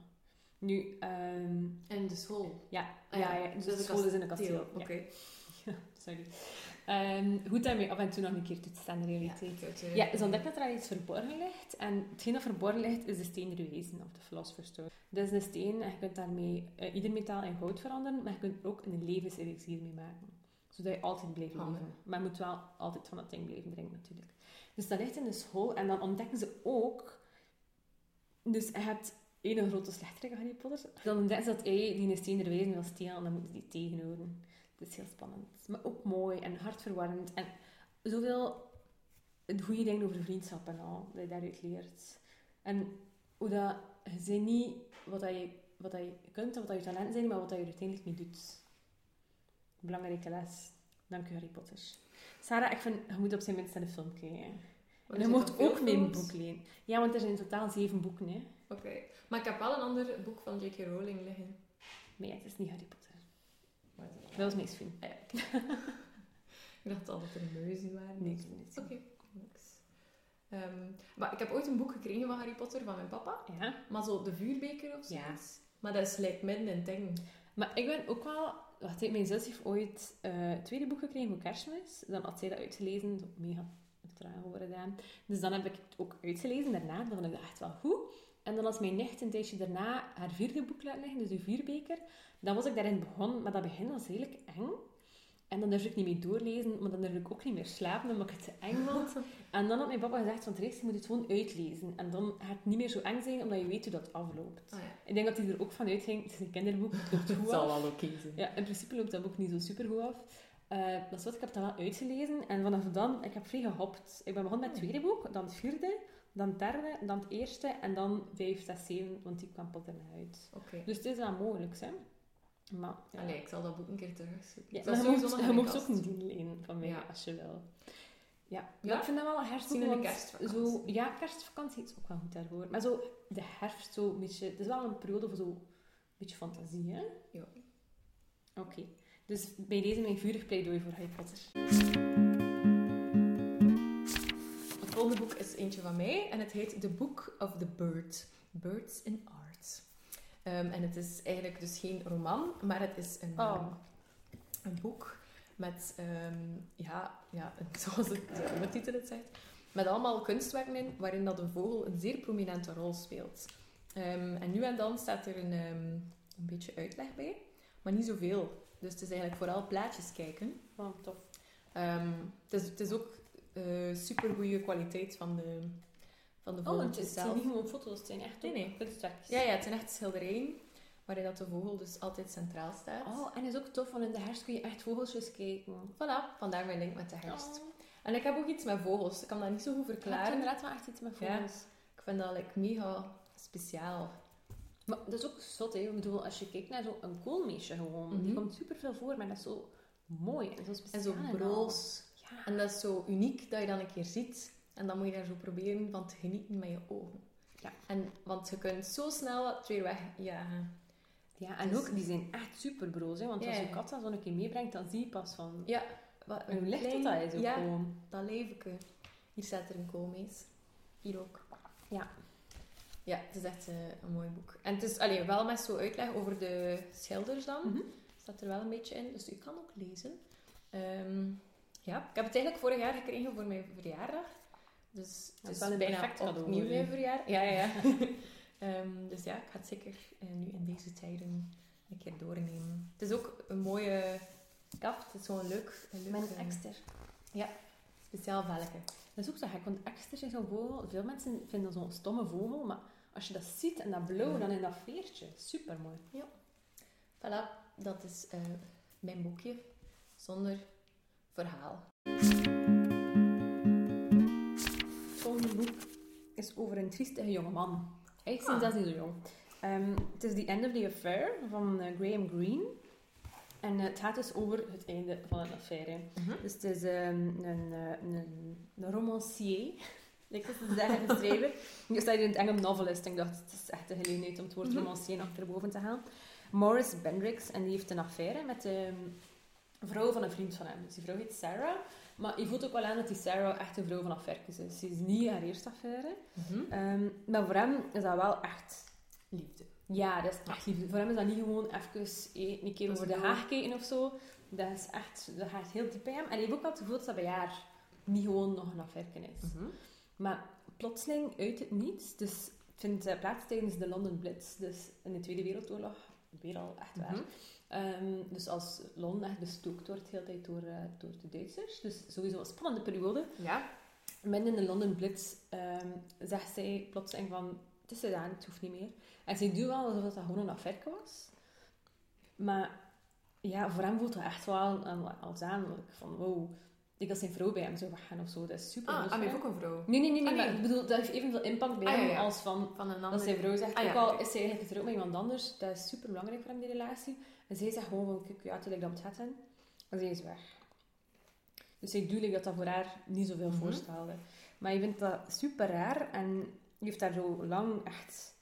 Speaker 2: Nu, ehm,
Speaker 3: En de school.
Speaker 2: ja,
Speaker 3: Ah
Speaker 2: ja, ja, dus de school is in een kasteel.
Speaker 3: Oké.
Speaker 2: Ja. Sorry. Ehm, goed daarmee af en toe nog een keer toetsen, de realiteit.
Speaker 3: Ja, weet,
Speaker 2: Ja,
Speaker 3: eh,
Speaker 2: ze ontdekken dat er iets verborgen ligt. En hetgeen dat verborgen ligt, is de steen der wezen, of de Philosopher's Stone. Dat is een steen en je kunt daarmee eh, ieder metaal in goud veranderen, maar je kunt er ook een levenselixier mee maken. Zodat je altijd blijft leven. Maar je moet wel altijd van dat ding blijven drinken, natuurlijk. Dus dat ligt in de school en dan ontdekken ze ook... Dus je hebt één grote slechterik, Harry Potter. Dan ontdekken ze dat hij die steen der wezen wil stelen en dan moeten ze die tegenhouden. Dat is heel spannend. Maar ook mooi en hartverwarmend. En zoveel goede dingen over vriendschap en al, dat je daaruit leert. En hoe dat, je ziet niet wat, dat je, wat dat je kunt en wat dat je talenten zijn, maar wat dat je er uiteindelijk mee doet. Belangrijke les. Dank u, Harry Potter. Sarah, ik vind, je moet op zijn minst naar de film kijken.
Speaker 3: Maar
Speaker 2: En je mocht
Speaker 3: veel
Speaker 2: ook mijn boek lenen. Ja, want er zijn in totaal zeven boeken, hè.
Speaker 3: Oké. Maar ik heb wel een ander boek van J.K. Rowling liggen.
Speaker 2: Nee, het is niet Harry Potter.
Speaker 3: Waar is dat?
Speaker 2: Was mijn film.
Speaker 3: Ah, ja, ik dacht al dat er muizen waren.
Speaker 2: Nee, het
Speaker 3: Oké,
Speaker 2: niet.
Speaker 3: niks. Ehm, maar ik heb ooit een boek gekregen van Harry Potter van mijn papa.
Speaker 2: Ja.
Speaker 3: Maar zo de vuurbeker of
Speaker 2: Ja.
Speaker 3: zoiets. Maar dat is lijkt midden in het ding.
Speaker 2: Maar ik ben ook wel... Mijn zus heeft ooit eh, het tweede boek gekregen voor kerstmis. Dan had zij dat uitgelezen. Zo mega traag over gedaan. Dus dan heb ik het ook uitgelezen daarna. Dan vond ik dat echt wel goed. En dan als mijn nicht een tijdje daarna haar vierde boek laat liggen, dus de vuurbeker, dan was ik daarin begonnen. Maar dat begin was redelijk eng. En dan durfde ik niet meer doorlezen, maar dan durfde ik ook niet meer slapen, omdat ik het te eng vond. En dan had mijn papa gezegd van, Therese, je moet het gewoon uitlezen. En dan gaat het niet meer zo eng zijn, omdat je weet hoe dat afloopt.
Speaker 3: Ah, ja.
Speaker 2: Ik denk dat hij er ook van uitging, het is een kinderboek, het loopt goed
Speaker 3: zal wel oké zijn.
Speaker 2: Ja, in principe loopt dat boek niet zo super goed af. Eh, dat is wat, ik heb dat wel uitgelezen. En vanaf dan, ik heb vrij gehopt. Ik ben begonnen met het tweede boek, dan het vierde, dan het derde, dan het eerste en dan vijf, zes, zeven, want die kwam pas erna uit.
Speaker 3: Oké.
Speaker 2: Dus het is wel mogelijk, hè. Maar, ja.
Speaker 3: Allee, ik zal dat boek een keer terugzoeken.
Speaker 2: Ja, maar je mocht,
Speaker 3: de
Speaker 2: ook een dien lenen van mij,
Speaker 3: Ja.
Speaker 2: als je wil. Ja,
Speaker 3: Ja?
Speaker 2: ik vind dat wel herfstboek,
Speaker 3: in de kerstvakantie.
Speaker 2: zo, ja, kerstvakantie is ook wel goed daarvoor. Maar zo, de herfst, zo een beetje... Het is wel een periode voor zo een beetje fantasie, hè?
Speaker 3: Ja.
Speaker 2: Oké. Dus bij deze mijn vurig pleidooi voor Harry Potter.
Speaker 3: Het volgende boek is eentje van mij en het heet The Book of the Bird. Birds in Art. Ehm, en het is eigenlijk dus geen roman, maar het is een,
Speaker 2: Oh.
Speaker 3: ehm, een boek met, ehm, ja, ja, zoals het, de ondertitel het zegt, met allemaal kunstwerken in waarin dat een vogel een zeer prominente rol speelt. En nu en dan staat er een, een beetje uitleg bij, maar niet zoveel. Dus het is eigenlijk vooral plaatjes kijken.
Speaker 2: Oh, tof.
Speaker 3: Het, is, het is ook uh, super goede kwaliteit van de, van de
Speaker 2: Oh,
Speaker 3: vogel
Speaker 2: het is- het zijn
Speaker 3: zelf.
Speaker 2: niet gewoon foto's, het zijn echt
Speaker 3: Nee, nee.
Speaker 2: kunstwerkjes.
Speaker 3: Ja, ja, het zijn echt schilderijen waarin dat de vogel dus altijd centraal staat.
Speaker 2: Oh, en het is ook tof, want in de herfst kun je echt vogeltjes kijken.
Speaker 3: Voilà, vandaar mijn link met de herfst.
Speaker 2: Oh.
Speaker 3: En ik heb ook iets met vogels. Ik kan dat niet zo goed
Speaker 2: Je hebt
Speaker 3: verklaren.
Speaker 2: inderdaad wel echt iets met
Speaker 3: Ja.
Speaker 2: vogels.
Speaker 3: Ik vind dat like, mega speciaal.
Speaker 2: Maar dat is ook zot, hè. Ik bedoel, als je kijkt naar zo'n koolmeesje gewoon,
Speaker 3: Mhm.
Speaker 2: die komt super veel voor, maar dat is zo mooi en zo
Speaker 3: En
Speaker 2: speciaal.
Speaker 3: zo
Speaker 2: al.
Speaker 3: broos.
Speaker 2: Ja.
Speaker 3: En dat is zo uniek dat je dat een keer ziet. En dan moet je daar zo proberen van te genieten met je ogen.
Speaker 2: Ja.
Speaker 3: En, want je kunt zo snel het weer wegjagen.
Speaker 2: ja, en
Speaker 3: Dus-
Speaker 2: ook, die zijn echt super broos, hè. Want als je kat dat zo een keer meebrengt, dan zie je pas van...
Speaker 3: Ja, wat
Speaker 2: Hoe licht dat dat is ook
Speaker 3: Ja,
Speaker 2: gewoon.
Speaker 3: dat leveke. Hier staat er een koolmees. Hier ook.
Speaker 2: Ja.
Speaker 3: Ja, het is echt eh, een mooi boek. En het is allee, wel met zo uitleg over de schilders dan.
Speaker 2: Mhm.
Speaker 3: Staat er wel een beetje in, dus u kan ook lezen. Ehm, ja, ik heb het eigenlijk vorig jaar gekregen voor mijn verjaardag. Dus het
Speaker 2: is wel een
Speaker 3: bijna
Speaker 2: perfect cadeau
Speaker 3: opnieuw mijn verjaardag. Ja, ja, ja. Ehm, dus ja, ik ga het zeker eh, nu in deze tijden een keer doornemen. Het is ook een mooie kaft. Het is zo'n leuk, een leuk eh,
Speaker 2: ekster.
Speaker 3: speciaal velken.
Speaker 2: Dat is ook zo gek, want ekster is zo'n vogel. Veel mensen vinden zo'n stomme vogel, maar als je dat ziet en dat blauw,
Speaker 3: Ja.
Speaker 2: dan in dat veertje. Super mooi.
Speaker 3: Voilà, dat is eh, mijn boekje. Zonder verhaal.
Speaker 2: Volgende boek is over een triestige jongeman. Eigenlijk
Speaker 3: Ah.
Speaker 2: sinds dat hij zo jong. Ehm, het is The End of the Affair van eh, Graham Greene. En eh, het gaat dus over het einde van een affaire. Dus het is ehm, een, eh, een, een romancier. Ik het zeggen, een schrijver. Nu staat hier in het Engels novelist. Ik dacht, het is echt een gelegenheid om het woord
Speaker 3: Mhm.
Speaker 2: romancier achterboven te halen. Morris Bendricks. En die heeft een affaire met de vrouw van een vriend van hem. Dus die vrouw heet Sarah. Maar je voelt ook wel aan dat die Sarah echt een vrouw van affaires is. Ze is niet haar eerste affaire. Ehm, maar voor hem is dat wel echt
Speaker 3: Liefde.
Speaker 2: ja, dat is echt liefde. Voor hem is dat niet gewoon even eh, een keer
Speaker 3: Dat
Speaker 2: over de haag kijken of zo. Dat is echt, dat gaat heel diep bij hem. En hij heeft ook wel het gevoel dat dat bij haar niet gewoon nog een affaire is. Maar plotseling uit het niets, dus vindt plaats tijdens de London Blitz, dus in de Tweede Wereldoorlog, weer al echt waar.
Speaker 3: Mhm.
Speaker 2: Ehm, dus als Londen echt bestookt wordt de hele tijd door, eh, door de Duitsers, dus sowieso een spannende periode.
Speaker 3: Ja.
Speaker 2: Midden in de London Blitz ehm, zegt zij plotseling van, het is gedaan, het hoeft niet meer. En zij doet wel alsof dat gewoon een affaire was. Maar ja, voor hem voelt dat echt wel als aanlijk. Van wow, ik als zijn vrouw bij hem zou weggaan of zo. Dat is super
Speaker 3: Ah, en
Speaker 2: voor
Speaker 3: heeft ook een vrouw.
Speaker 2: Nee, nee, nee. nee,
Speaker 3: Ah, nee.
Speaker 2: Maar ik bedoel, dat heeft evenveel impact bij
Speaker 3: Ah,
Speaker 2: hem
Speaker 3: ja, ja.
Speaker 2: als van...
Speaker 3: Van een
Speaker 2: Dat
Speaker 3: andere...
Speaker 2: zijn vrouw zegt,
Speaker 3: Ah, ja,
Speaker 2: ook al is zij eigenlijk getrouwd met iemand anders, dat is super belangrijk voor hem, die relatie. En zij zegt gewoon van, kijk, ja, toen ik dat moet hebben. En zij is weg. Dus ik doe dat dat voor haar niet zoveel
Speaker 3: Mhm.
Speaker 2: voorstelde. Maar je vindt dat super raar en je heeft daar zo lang echt...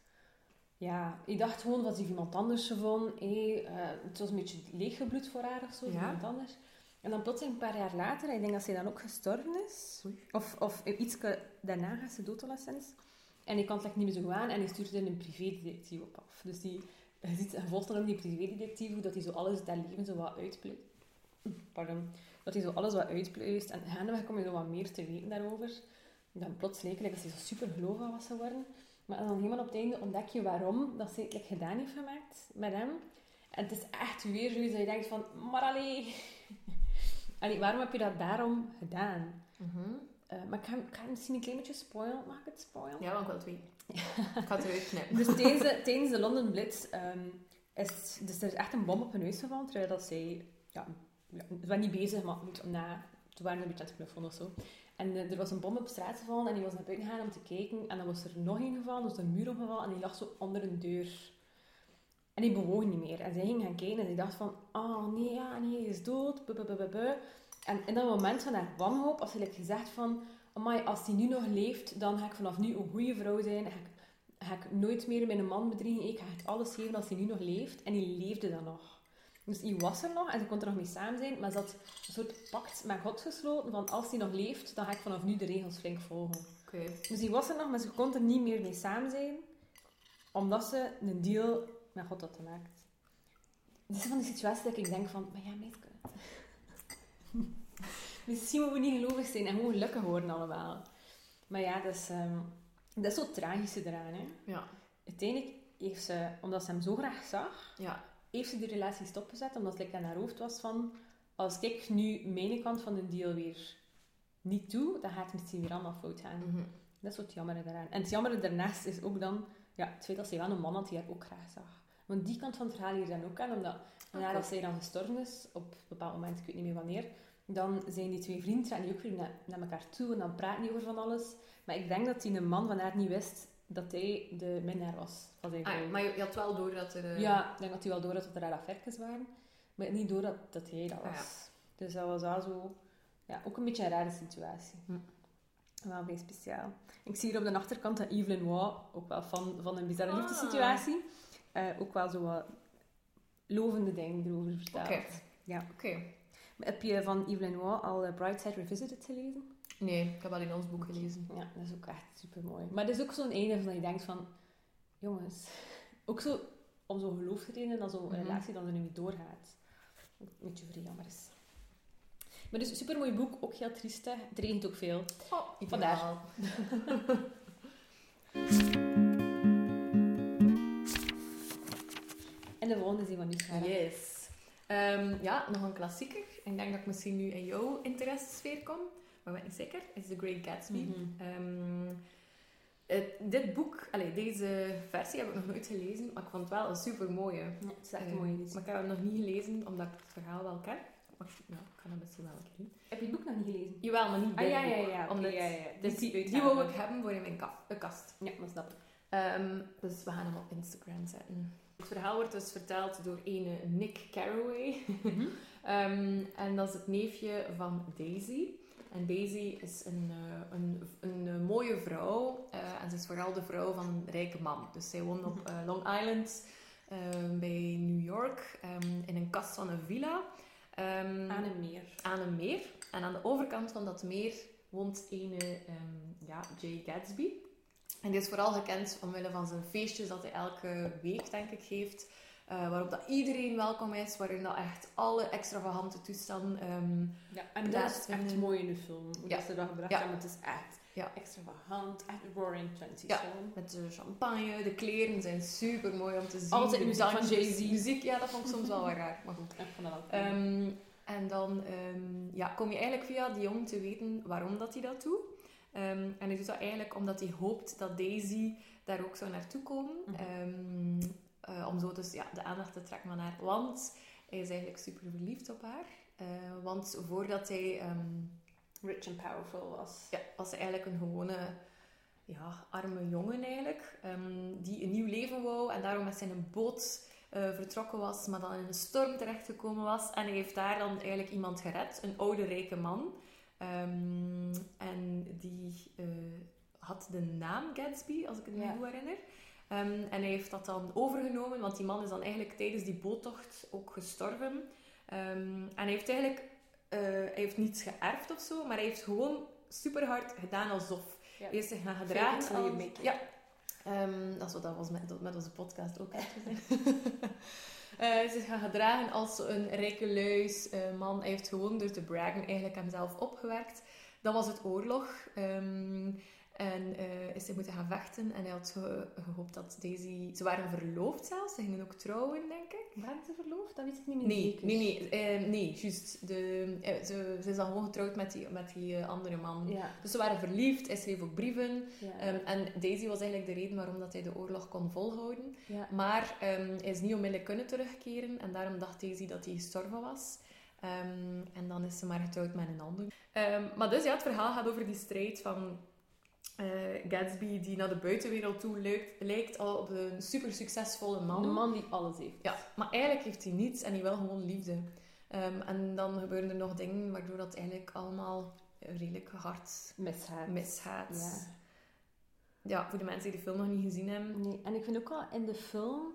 Speaker 2: Ja, je dacht gewoon dat hij iemand anders gevonden. Hey, eh, het was een beetje leeggebloed voor haar of zo,
Speaker 3: Ja.
Speaker 2: iemand anders. En dan plotseling een paar jaar later, ik denk dat zij dan ook gestorven is.
Speaker 3: Oei.
Speaker 2: Of, of iets daarna gaat ze dood alleszins. En die kan het echt niet meer zo aan en die stuurt er een privédetectief op af. Dus die, je, ziet, je volgt dan ook die privédetectief, hoe dat hij zo alles dat leven zo wat uitpluist. Pardon. Dat hij zo alles wat uitpluist. En gaandeweg kom je zo wat meer te weten daarover. En dan plots leek het dat hij zo super gelovig was geworden. Maar dan helemaal op het einde ontdek je waarom dat ze het like, gedaan heeft gemaakt met hem. En het is echt weer zoiets dat je denkt van, maar allee... allee, waarom heb je dat daarom gedaan?
Speaker 3: Mhm.
Speaker 2: Eh, maar ik ga, ik ga misschien een klein beetje spoilen. Mag ik het spoilen?
Speaker 3: Ja, want ik wil het weten. Ik het eruit knippen.
Speaker 2: Dus tijdens de, London Blitz ehm, is dus er is echt een bom op hun huis gevallen, terwijl dat zij... Ja, ja, ze waren niet bezig, maar na, toen waren ze een beetje het knuffelen of zo. En eh, er was een bom op straat gevallen en die was naar buiten gegaan om te kijken. En dan was er nog een gevallen, dus een muur omgevallen en die lag zo onder een deur. En die bewoog niet meer. En zij ging gaan kijken en die dacht van, oh nee, ja, nee, hij is dood. En in dat moment van haar wanhoop, als ze like, gezegd van, amai, als hij nu nog leeft, dan ga ik vanaf nu een goede vrouw zijn. Ga ik, ga ik nooit meer mijn man bedriegen. Ik ga het alles geven als hij nu nog leeft. En die leefde dan nog. Dus hij was er nog en ze kon er nog mee samen zijn, maar ze had een soort pact met God gesloten van als hij nog leeft, dan ga ik vanaf nu de regels flink volgen. Dus die was er nog, maar ze kon er niet meer mee samen zijn, omdat ze een deal met God had gemaakt. Dit is van die situatie dat ik denk van, maar ja, meisje. Misschien moeten we niet gelovig zijn en gewoon gelukkig worden allemaal. Maar ja, dat is, ehm, dat is zo tragische eraan. Hè.
Speaker 3: Ja.
Speaker 2: Uiteindelijk heeft ze, omdat ze hem zo graag zag,
Speaker 3: Ja.
Speaker 2: heeft ze die relatie stopgezet, omdat het like, in haar hoofd was van, als ik nu mijn kant van de deal weer niet doe, dan gaat het misschien weer allemaal fout gaan.
Speaker 3: Mhm.
Speaker 2: Dat is wat jammer eraan. En het jammer daarnaast is ook dan ja, het feit dat ze wel een man had die haar ook graag zag. Want die kant van het verhaal hier dan ook aan, omdat nadat zij dan gestorven is, op een bepaald moment, ik weet niet meer wanneer, dan zijn die twee vrienden trekken die ook weer naar, naar elkaar toe en dan praten die over van alles. Maar ik denk dat die een man van haar niet wist dat hij de minnaar was van zijn
Speaker 3: Ah,
Speaker 2: vrouw.
Speaker 3: maar je, je had wel door dat er... eh,
Speaker 2: Ja, ik denk dat hij wel door had dat er daar affaires waren. Maar niet door dat, dat hij dat was.
Speaker 3: Ah, ja.
Speaker 2: Dus dat was wel zo... Ja, ook een beetje een rare situatie.
Speaker 3: Hm.
Speaker 2: Wel vrij speciaal. Ik zie hier op de achterkant dat Evelyn Waugh, ook wel van, van een bizarre
Speaker 3: Ah.
Speaker 2: liefdessituatie, eh, ook wel zo wat lovende dingen erover vertelt.
Speaker 3: Oké.
Speaker 2: Ja.
Speaker 3: Oké.
Speaker 2: Heb je van Evelyn Waugh al eh, Brightside Revisited gelezen?
Speaker 3: Nee, ik heb alleen ons boek gelezen.
Speaker 2: Ja, dat is ook echt super mooi. Maar het is ook zo'n ene van dat je denkt van, jongens, ook zo om zo'n geloofsredenen dat zo'n
Speaker 3: Mhm.
Speaker 2: relatie dan er nu niet doorgaat. Een beetje vrij jammer is. Maar dus super mooi boek, ook heel triest. hè. Het regent ook veel.
Speaker 3: Oh,
Speaker 2: Vandaar. En de volgende is die van nu.
Speaker 3: Yes. Ehm, ja, nog een klassieker. Ik denk dat ik misschien nu in jouw interessesfeer kom. Maar ik ben niet zeker. is The Great Gatsby. Ehm, het- dit boek, allee, deze versie heb ik nog nooit gelezen, maar ik vond het wel een super mooie.
Speaker 2: Ja, het is echt een mooie editie.
Speaker 3: Maar ik heb hem nog niet gelezen, omdat ik het verhaal wel ken. Maar ja, ik ga hem misschien wel een keer doen.
Speaker 2: Heb je het boek nog niet gelezen?
Speaker 3: Jawel, maar niet
Speaker 2: Ah,
Speaker 3: dit
Speaker 2: ja, ja, ja.
Speaker 3: omdat
Speaker 2: ja, ja, ja.
Speaker 3: Dus
Speaker 2: Dit
Speaker 3: die, wou
Speaker 2: uitgave.
Speaker 3: ik hebben voor in mijn ka- kast.
Speaker 2: Ja, dat snap ik.
Speaker 3: Ehm, dus we gaan hem op Instagram zetten. Het verhaal wordt dus verteld door ene Nick Carraway.
Speaker 2: Mhm.
Speaker 3: Ehm, en dat is het neefje van Daisy. En Daisy is een, eh, een, een, eh, mooie vrouw. eh, en ze is vooral de vrouw van een rijke man. Dus zij woont op Long Island ehm, bij New York. ehm, in een kast van een villa. Ehm,
Speaker 2: Aan een meer.
Speaker 3: aan een meer. En aan de overkant van dat meer woont ene ja, Jay Gatsby. En die is vooral gekend omwille van zijn feestjes dat hij elke week, denk ik, geeft. eh, waarop dat iedereen welkom is, waarin dat echt alle extravagante toestanden... ehm,
Speaker 2: Ja, en dat is echt mooi in de film. Hoe
Speaker 3: Ja.
Speaker 2: ze dat gebracht
Speaker 3: Ja.
Speaker 2: hebben. Het is echt
Speaker 3: Ja.
Speaker 2: extravagant, echt roaring twenties
Speaker 3: Ja.
Speaker 2: film.
Speaker 3: met de champagne, de kleren zijn super mooi om te zien.
Speaker 2: Altijd
Speaker 3: de
Speaker 2: muziek van Jay-Z.
Speaker 3: Muziek, ja, dat vond ik soms wel wat raar, maar goed.
Speaker 2: Ik vond dat wel cool.
Speaker 3: Ehm, en dan ehm, ja, kom je eigenlijk via die jong te weten waarom dat hij dat doet. Ehm, en hij doet dat eigenlijk omdat hij hoopt dat Daisy daar ook zou naartoe komen. Eh, om zo dus ja, de aandacht te trekken van haar. Want hij is eigenlijk super verliefd op haar. Eh, want voordat hij... ehm,
Speaker 2: Rich and powerful was.
Speaker 3: ja, was hij eigenlijk een gewone ja, arme jongen eigenlijk. die een nieuw leven wou en daarom met zijn boot eh, vertrokken was, maar dan in een storm terechtgekomen was. En hij heeft daar dan eigenlijk iemand gered, een oude rijke man. Ehm, en die eh, had de naam Gatsby, als ik het me
Speaker 2: Ja.
Speaker 3: goed herinner. Ehm, en hij heeft dat dan overgenomen, want die man is dan eigenlijk tijdens die boottocht ook gestorven. Ehm, en hij heeft eigenlijk eh, hij heeft niets geërfd of zo, maar hij heeft gewoon super hard gedaan alsof.
Speaker 2: Ja.
Speaker 3: Hij is zich gaan
Speaker 2: it
Speaker 3: gedragen als-. Ja. Ehm, dat is wat dat was met, met onze podcast ook gezegd. Eh, hij is zich gaan gedragen als een rijke luis eh, man. Hij heeft gewoon door te braggen eigenlijk hemzelf opgewerkt. Dan was het oorlog. ehm, en eh, is hij moeten gaan vechten. En hij had ge- gehoopt dat Daisy... Ze waren verloofd zelfs. Ze gingen ook trouwen, denk ik.
Speaker 2: Waren ze verloofd? Dat weet ik niet meer
Speaker 3: Nee,
Speaker 2: zeker.
Speaker 3: nee, nee, eh, nee, juist. De, eh, ze, ze is dan gewoon getrouwd met die, met die eh, andere man.
Speaker 2: Ja.
Speaker 3: Dus ze waren verliefd, hij schreef ook brieven.
Speaker 2: Ja.
Speaker 3: Ehm, en Daisy was eigenlijk de reden waarom dat hij de oorlog kon volhouden.
Speaker 2: ja.
Speaker 3: Maar ehm, hij is niet onmiddellijk kunnen terugkeren en daarom dacht Daisy dat hij gestorven was. Ehm, en dan is ze maar getrouwd met een ander. Ehm, maar dus ja, het verhaal gaat over die strijd van eh, Gatsby, die naar de buitenwereld toe lijkt, lijkt al op een super succesvolle man.
Speaker 2: De man die alles heeft.
Speaker 3: Ja, maar eigenlijk heeft hij niets en hij wil gewoon liefde. Ehm, en dan gebeuren er nog dingen waardoor dat eigenlijk allemaal redelijk hard
Speaker 2: Mishaat.
Speaker 3: misgaat.
Speaker 2: Ja.
Speaker 3: Ja, voor de mensen die de film nog niet gezien hebben.
Speaker 2: Nee, en ik vind ook wel in de film,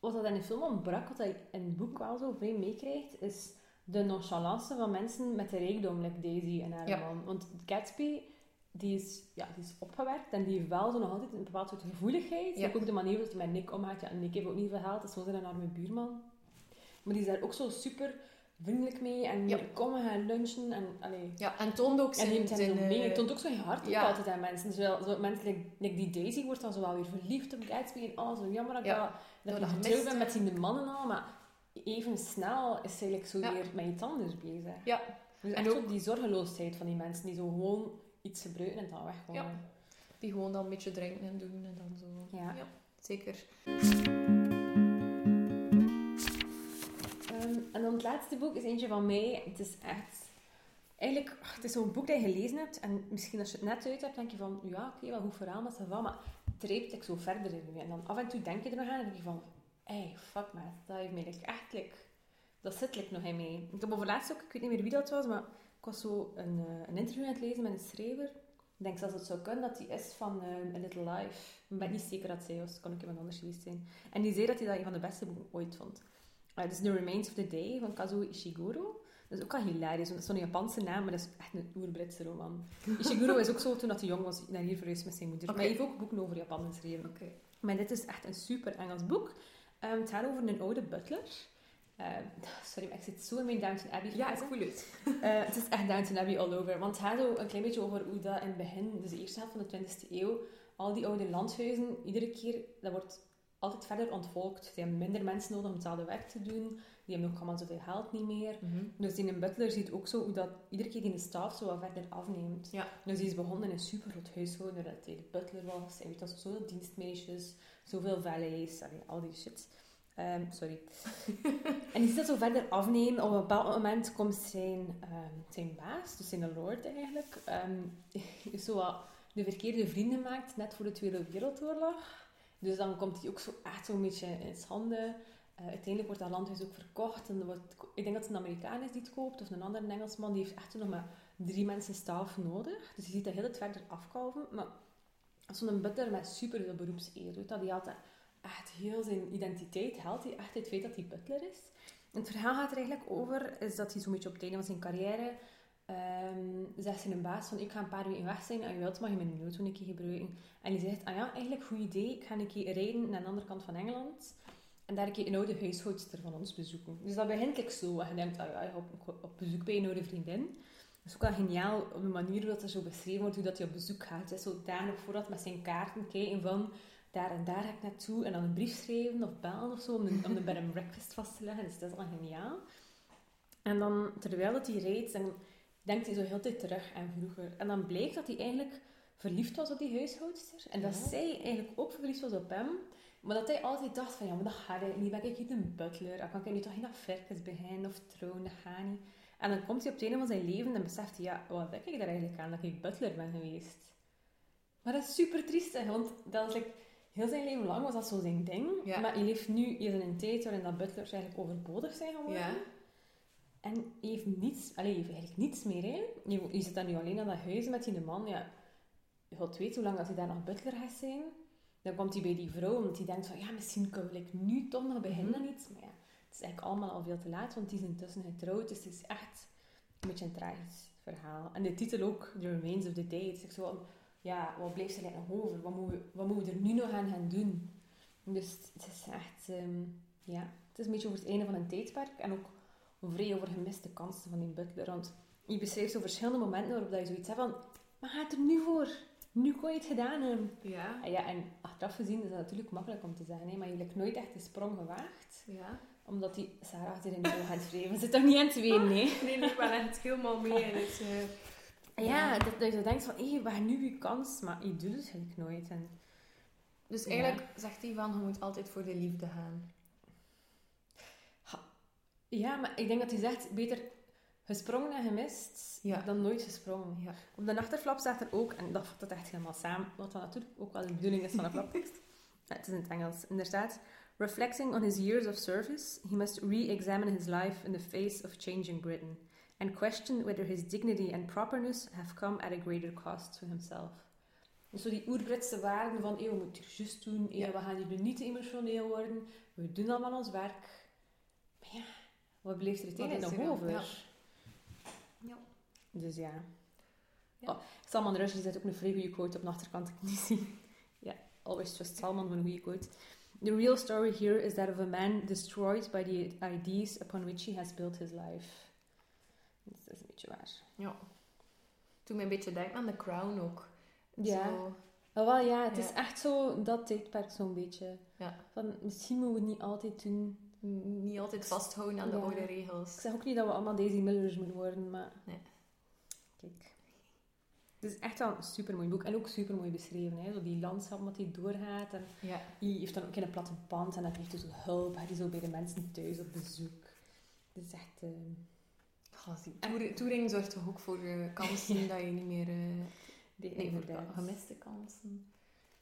Speaker 2: wat dat in de film ontbrak, wat hij in het boek wel zo vrij meekrijgt, is de nonchalance van mensen met de rijkdom, like Daisy en haar
Speaker 3: Ja.
Speaker 2: man. Want Gatsby, die is, ja, die is opgewerkt en die heeft wel zo nog altijd een bepaald soort gevoeligheid.
Speaker 3: Ja.
Speaker 2: Like ook de manier waarop hij met Nick omgaat. Ja, Nick heeft ook niet veel geld, dat is gewoon zijn arme buurman. Maar die is daar ook zo super vriendelijk mee en
Speaker 3: Ja.
Speaker 2: komen gaan lunchen en allee.
Speaker 3: Ja, en toonde ook
Speaker 2: En
Speaker 3: zijn...
Speaker 2: neemt hem nog mee.
Speaker 3: eh,
Speaker 2: toont ook zo je hart
Speaker 3: ja.
Speaker 2: altijd aan mensen. Zowel, zo, mensen like, like die Daisy wordt dan zo wel weer verliefd op Gatsby en oh, zo jammer dat,
Speaker 3: Ja.
Speaker 2: dat, dat
Speaker 3: Dat
Speaker 2: je
Speaker 3: dat
Speaker 2: getrouwd
Speaker 3: gemist,
Speaker 2: bent met die mannen al, maar even snel is ze eigenlijk zo weer met iets anders bezig.
Speaker 3: Ja.
Speaker 2: Dus
Speaker 3: En ook-
Speaker 2: zo die zorgeloosheid van die mensen die zo gewoon iets gebruiken en dan weggooien.
Speaker 3: Ja. Die gewoon dan een beetje drinken en doen en dan zo...
Speaker 2: Ja.
Speaker 3: zeker.
Speaker 2: Ehm, en dan het laatste boek is eentje van mij. Het is echt... Eigenlijk, het is zo'n boek dat je gelezen hebt. En misschien als je het net uit hebt, denk je van... Ja, oké, wel goed verhaal, maar, ça va, maar treept ik zo verder in. En dan af en toe denk je er nog aan en denk je van... Hey, fuck man, dat heeft mij echt... like, dat zit like, nog in mij. Ik heb overlaatst ook... Ik weet niet meer wie dat was, maar... Ik was zo een, eh, een interview aan het lezen met een schrijver. Ik denk zelfs dat het zou kunnen dat die is van eh, A Little Life. Ik ben niet zeker dat zij was. Het kan ook iemand anders geweest zijn. En die zei dat hij dat een van de beste boeken ooit vond. Uh, dus The Remains of the Day van Kazuo Ishiguro. Dat is ook al hilarisch, want dat is zo'n Japanse naam, maar dat is echt een oer-Britse roman. Ishiguro is ook zo, toen hij jong was, naar hier verhuisd met zijn moeder. Maar hij heeft ook boeken over Japan geschreven. Maar dit is echt een super Engels boek. Ehm, het gaat over een oude butler. Ehm, sorry, maar ik zit zo in mijn Downton Abbey
Speaker 3: Ja, ik voel het.
Speaker 2: Eh, het is echt Downton Abbey all over. Want het gaat zo een klein beetje over hoe dat in het begin, dus de eerste helft van de 20e eeuw, al die oude landhuizen, iedere keer, dat wordt altijd verder ontvolkt. Ze hebben minder mensen nodig om hetzelfde werk te doen. Die hebben ook allemaal zoveel geld niet meer. Dus die een butler ziet ook zo hoe dat iedere keer die de staf zo wat verder afneemt.
Speaker 3: Ja.
Speaker 2: Dus die is begonnen in een super groot huishouden, dat hij de butler was. En weet dat zoveel dienstmeisjes, zoveel valets, al die shit. Ehm, sorry. en die ziet dat zo verder afnemen. Op een bepaald moment komt zijn, ehm, zijn baas, dus zijn lord eigenlijk, ehm, zo wat de verkeerde vrienden maakt, net voor de Tweede Wereldoorlog. Dus dan komt hij ook zo echt zo'n beetje in schande. Eh, uiteindelijk wordt dat landhuis ook verkocht. En wordt, ik denk dat het een Amerikaan is die het koopt, of een andere Engelsman. Die heeft echt nog maar drie mensen staf nodig. Dus je ziet dat heel het verder afkalven. Maar zo'n butler met super veel beroepseer dat. Die had echt heel zijn identiteit, haalt hij echt het feit dat hij butler is. En het verhaal gaat er eigenlijk over, is dat hij zo'n beetje op het einde van zijn carrière ehm, zegt zijn baas van ik ga een paar weken weg zijn en je wilt mag je mijn auto een keer gebruiken. En die zegt, ah ja, eigenlijk goed idee, ik ga een keer rijden naar de andere kant van Engeland en daar een keer een oude huishoudster van ons bezoeken. Dus dat begint like zo. En je denkt, ah ja, je op, op bezoek bij een oude vriendin. Dat is ook wel geniaal op de manier hoe dat zo beschreven wordt, hoe dat hij op bezoek gaat. Het is zo voordat met zijn kaarten kijken van daar en daar ga ik naartoe en dan een brief schrijven of bellen of zo om de, om de bed and breakfast vast te leggen. Dus dat is al geniaal. En dan, terwijl dat hij rijdt, dan denkt hij zo heel de tijd terug aan vroeger. En dan blijkt dat hij eigenlijk verliefd was op die huishoudster. En dat
Speaker 3: Ja.
Speaker 2: zij eigenlijk ook verliefd was op hem. Maar dat hij altijd dacht van, ja, maar dat gaat hij niet. Ben ik niet een butler? Dan kan ik nu toch afwerkers beginnen of trouwen? Dat gaat niet. En dan komt hij op het einde van zijn leven en beseft hij, ja, wat denk ik daar eigenlijk aan dat ik butler ben geweest? Maar dat is super triestig, want dat is like, heel zijn leven lang was dat zo zijn ding.
Speaker 3: Ja.
Speaker 2: Maar hij leeft nu in een tijd waarin dat butlers eigenlijk overbodig zijn geworden.
Speaker 3: Ja.
Speaker 2: En hij heeft niets, allee, hij heeft eigenlijk niets meer. Hè. Je, je zit dan nu alleen aan dat huis met die man. Ja, God weet hoe lang dat hij daar nog butler gaat zijn. Dan komt hij bij die vrouw, omdat hij denkt van, ja, misschien kan ik nu toch nog beginnen aan iets. Maar ja, het is eigenlijk allemaal al veel te laat, want die is intussen getrouwd. Dus het is echt een beetje een tragisch verhaal. En de titel ook, The Remains of the Day. Het is echt zo van, ja, wat blijft er eigenlijk nog over? Wat moeten, we, wat moeten we er nu nog aan gaan doen? Dus het is echt, ehm, ja, het is een beetje over het einde van een tijdperk. En ook vrij over gemiste kansen van die butler. Want je beschrijft zo verschillende momenten waarop dat je zoiets hebt van, maar gaat er nu voor? Nu kon je het gedaan hebben.
Speaker 3: Ja.
Speaker 2: En, ja, en achteraf gezien is dat natuurlijk makkelijk om te zeggen, hè, maar je hebt nooit echt de sprong gewaagd.
Speaker 3: Ja.
Speaker 2: Omdat die Sarah achter in de ogen gaat schrijven. Zit toch niet aan het ween, nee?
Speaker 3: Nee, nee, ik ben echt helemaal mee in het... eh,
Speaker 2: Ja, dat, dat je denkt van, hé, we gaan nu je kans, maar je doet het eigenlijk nooit. En,
Speaker 3: Dus
Speaker 2: Ja.
Speaker 3: eigenlijk zegt hij van, je moet altijd voor de liefde gaan.
Speaker 2: ja, maar ik denk dat hij zegt, beter gesprongen en gemist
Speaker 3: Ja.
Speaker 2: dan nooit gesprongen.
Speaker 3: Ja.
Speaker 2: Op de achterflap staat er ook, en dat vat het echt helemaal samen, wat dan natuurlijk ook wel de bedoeling is van een flaptekst. Het is in het Engels. En er staat... Reflecting on his years of service, he must re-examine his life in the face of changing Britain, and question whether his dignity and properness have come at a greater cost to himself. Dus zo die oerbritse waarden van, hey, we moeten het juist doen, hey,
Speaker 3: Ja.
Speaker 2: we gaan hier niet te emotioneel worden, we doen allemaal ons werk. Maar ja, wat blijft er uiteindelijk nog
Speaker 3: er
Speaker 2: over?
Speaker 3: dan? Ja.
Speaker 2: Dus ja.
Speaker 3: Ja.
Speaker 2: Oh, Salman Rushdie zet ook een vrij goede quote op de achterkant, ik niet zie. Ja, always trust Salman, van een goede quote. The real story here is that of a man destroyed by the ideas upon which he has built his life. Dus dat is een beetje waar.
Speaker 3: Ja. Toen me een beetje denken aan The Crown ook.
Speaker 2: Ja.
Speaker 3: Zo,
Speaker 2: Oh, wel ja, het
Speaker 3: Ja.
Speaker 2: is echt zo dat tijdperk zo'n beetje.
Speaker 3: Ja.
Speaker 2: Van, misschien moeten we het niet altijd doen.
Speaker 3: niet altijd vasthouden aan de oude
Speaker 2: Ik
Speaker 3: regels.
Speaker 2: zeg ook niet dat we allemaal Daisy Millers moeten worden, maar...
Speaker 3: Nee.
Speaker 2: Kijk. Het is echt wel een super mooi boek. En ook super mooi beschreven. Hè? Zo die landschap wat hij doorgaat. En
Speaker 3: Ja.
Speaker 2: hij heeft dan ook in een platte pand. En dan heeft hij zo hulp. Hij is zo bij de mensen thuis op bezoek. Het is echt... ehm,
Speaker 3: Gast, die toer- touring zorgt toch ook voor eh, kansen dat je niet meer... eh, nee, voor gemiste kansen.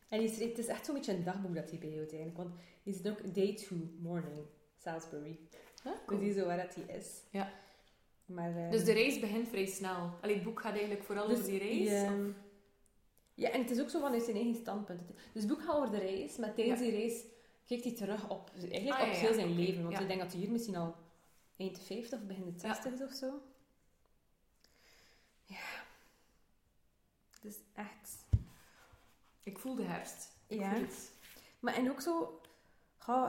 Speaker 2: En schreef- het is echt zo'n beetje een dagboek dat hij bijhoudt eigenlijk. Want hij zit ook day to morning, Salisbury.
Speaker 3: Huh?
Speaker 2: Dus die is zo waar dat hij is.
Speaker 3: Ja.
Speaker 2: Maar, ehm,
Speaker 3: Dus de reis begint vrij snel. Allee, het boek gaat eigenlijk vooral
Speaker 2: dus
Speaker 3: over die
Speaker 2: die,
Speaker 3: of-
Speaker 2: ehm, ja, en het is ook zo vanuit zijn eigen standpunt. Dus het boek gaat over de reis, maar tijdens
Speaker 3: Ja.
Speaker 2: die reis kijkt hij terug op, eigenlijk
Speaker 3: Ah,
Speaker 2: op
Speaker 3: ja, ja,
Speaker 2: heel zijn leven. Want
Speaker 3: Ja.
Speaker 2: ik denk dat hij hier misschien al eind de 50 of begin de
Speaker 3: Ja.
Speaker 2: 60 is of zo. Ja. Het is echt...
Speaker 3: Ik voel de herfst. Ik
Speaker 2: Ja. Maar en ook zo... ga-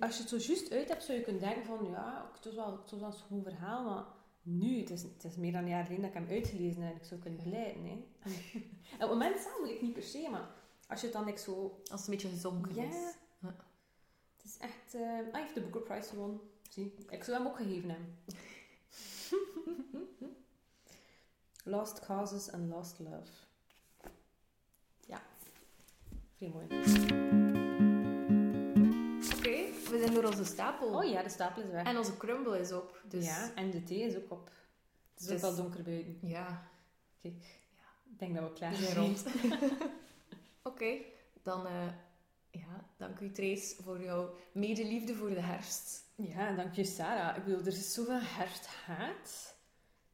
Speaker 2: als je het zo juist uit hebt, zou je kunnen denken van... Ja, het was wel, het was wel een schoon verhaal, maar... Nu, het is, het is meer dan een jaar geleden dat ik hem uitgelezen heb. en Ik zou kunnen blijven. Hè. Op het moment zelf moet ik niet per se, maar... Als je het dan like, zo...
Speaker 3: Als het een beetje gezonken
Speaker 2: Ja.
Speaker 3: is. Ja.
Speaker 2: Het is echt... eh hij heeft de Booker Prize gewonnen. Zie, ik zou hem ook gegeven hebben. Lost Causes and Lost Love. Ja. Vrij mooi.
Speaker 3: Oké, we zijn door onze stapel.
Speaker 2: Oh ja, de stapel is weg.
Speaker 3: En onze crumble is op. Dus
Speaker 2: Ja, en de thee is ook op. Het is
Speaker 3: Dus-
Speaker 2: ook wel donker buiten.
Speaker 3: ja
Speaker 2: Kijk, ik denk dat we klaar zijn
Speaker 3: rond. Oké, dan eh, ja, dank u Trace voor jouw medeliefde voor de herfst.
Speaker 2: Ja, dank je Sarah. Ik bedoel, er is zoveel herfsthaat.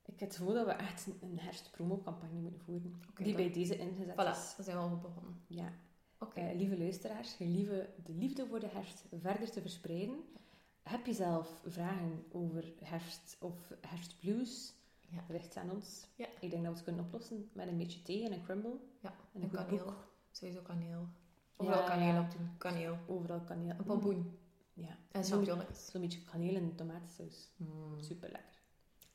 Speaker 2: Ik heb het gevoel dat we echt een, een herfstpromocampagne moeten voeren. Die
Speaker 3: dan-
Speaker 2: bij deze ingezet
Speaker 3: Voilà,
Speaker 2: is.
Speaker 3: dan zijn we al begonnen.
Speaker 2: Ja.
Speaker 3: Oké.
Speaker 2: Eh, lieve luisteraars, gelieve de liefde voor de herfst verder te verspreiden. Heb je zelf vragen over herfst of herfstblues?
Speaker 3: Ja.
Speaker 2: Richt aan ons.
Speaker 3: Ja.
Speaker 2: Ik denk dat we het kunnen oplossen met een beetje thee en een crumble.
Speaker 3: Ja,
Speaker 2: en
Speaker 3: en
Speaker 2: een
Speaker 3: kaneel. Sowieso kaneel. Overal
Speaker 2: Ja,
Speaker 3: kaneel op doen. Kaneel.
Speaker 2: Overal kaneel.
Speaker 3: Een pompoen.
Speaker 2: Ja.
Speaker 3: En
Speaker 2: Zo'n
Speaker 3: champignons.
Speaker 2: zo'n beetje kaneel en tomatensaus.
Speaker 3: Mm.
Speaker 2: Super lekker.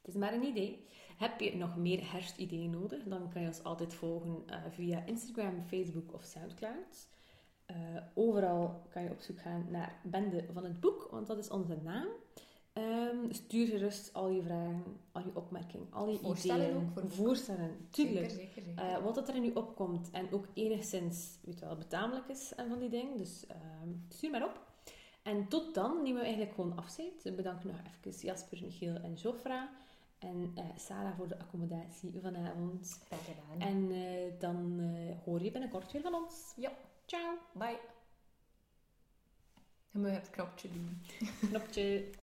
Speaker 2: Het is maar een idee. Heb je nog meer herfstideeën nodig? Dan kan je ons altijd volgen eh, via Instagram, Facebook of Soundcloud. Eh, overal kan je op zoek gaan naar Bende van het Boek, want dat is onze naam. Ehm, stuur gerust al je vragen, al je opmerkingen, al je
Speaker 3: Voorstellen
Speaker 2: ideeën.
Speaker 3: ook voor.
Speaker 2: Voorstellen, tuurlijk.
Speaker 3: Zeker, zeker, zeker.
Speaker 2: Eh, wat dat er nu opkomt en ook enigszins weet wel, betamelijk is en van die dingen. Dus ehm, stuur maar op. En tot dan nemen we eigenlijk gewoon afscheid. We bedanken nog even Jasper, Michiel en Jofra. En eh, Sarah voor de accommodatie vanavond.
Speaker 3: Graag gedaan.
Speaker 2: En eh, dan hoor je binnenkort weer van ons.
Speaker 3: Ja.
Speaker 2: Ciao.
Speaker 3: Bye. Je moet het knopje doen.
Speaker 2: Knopje.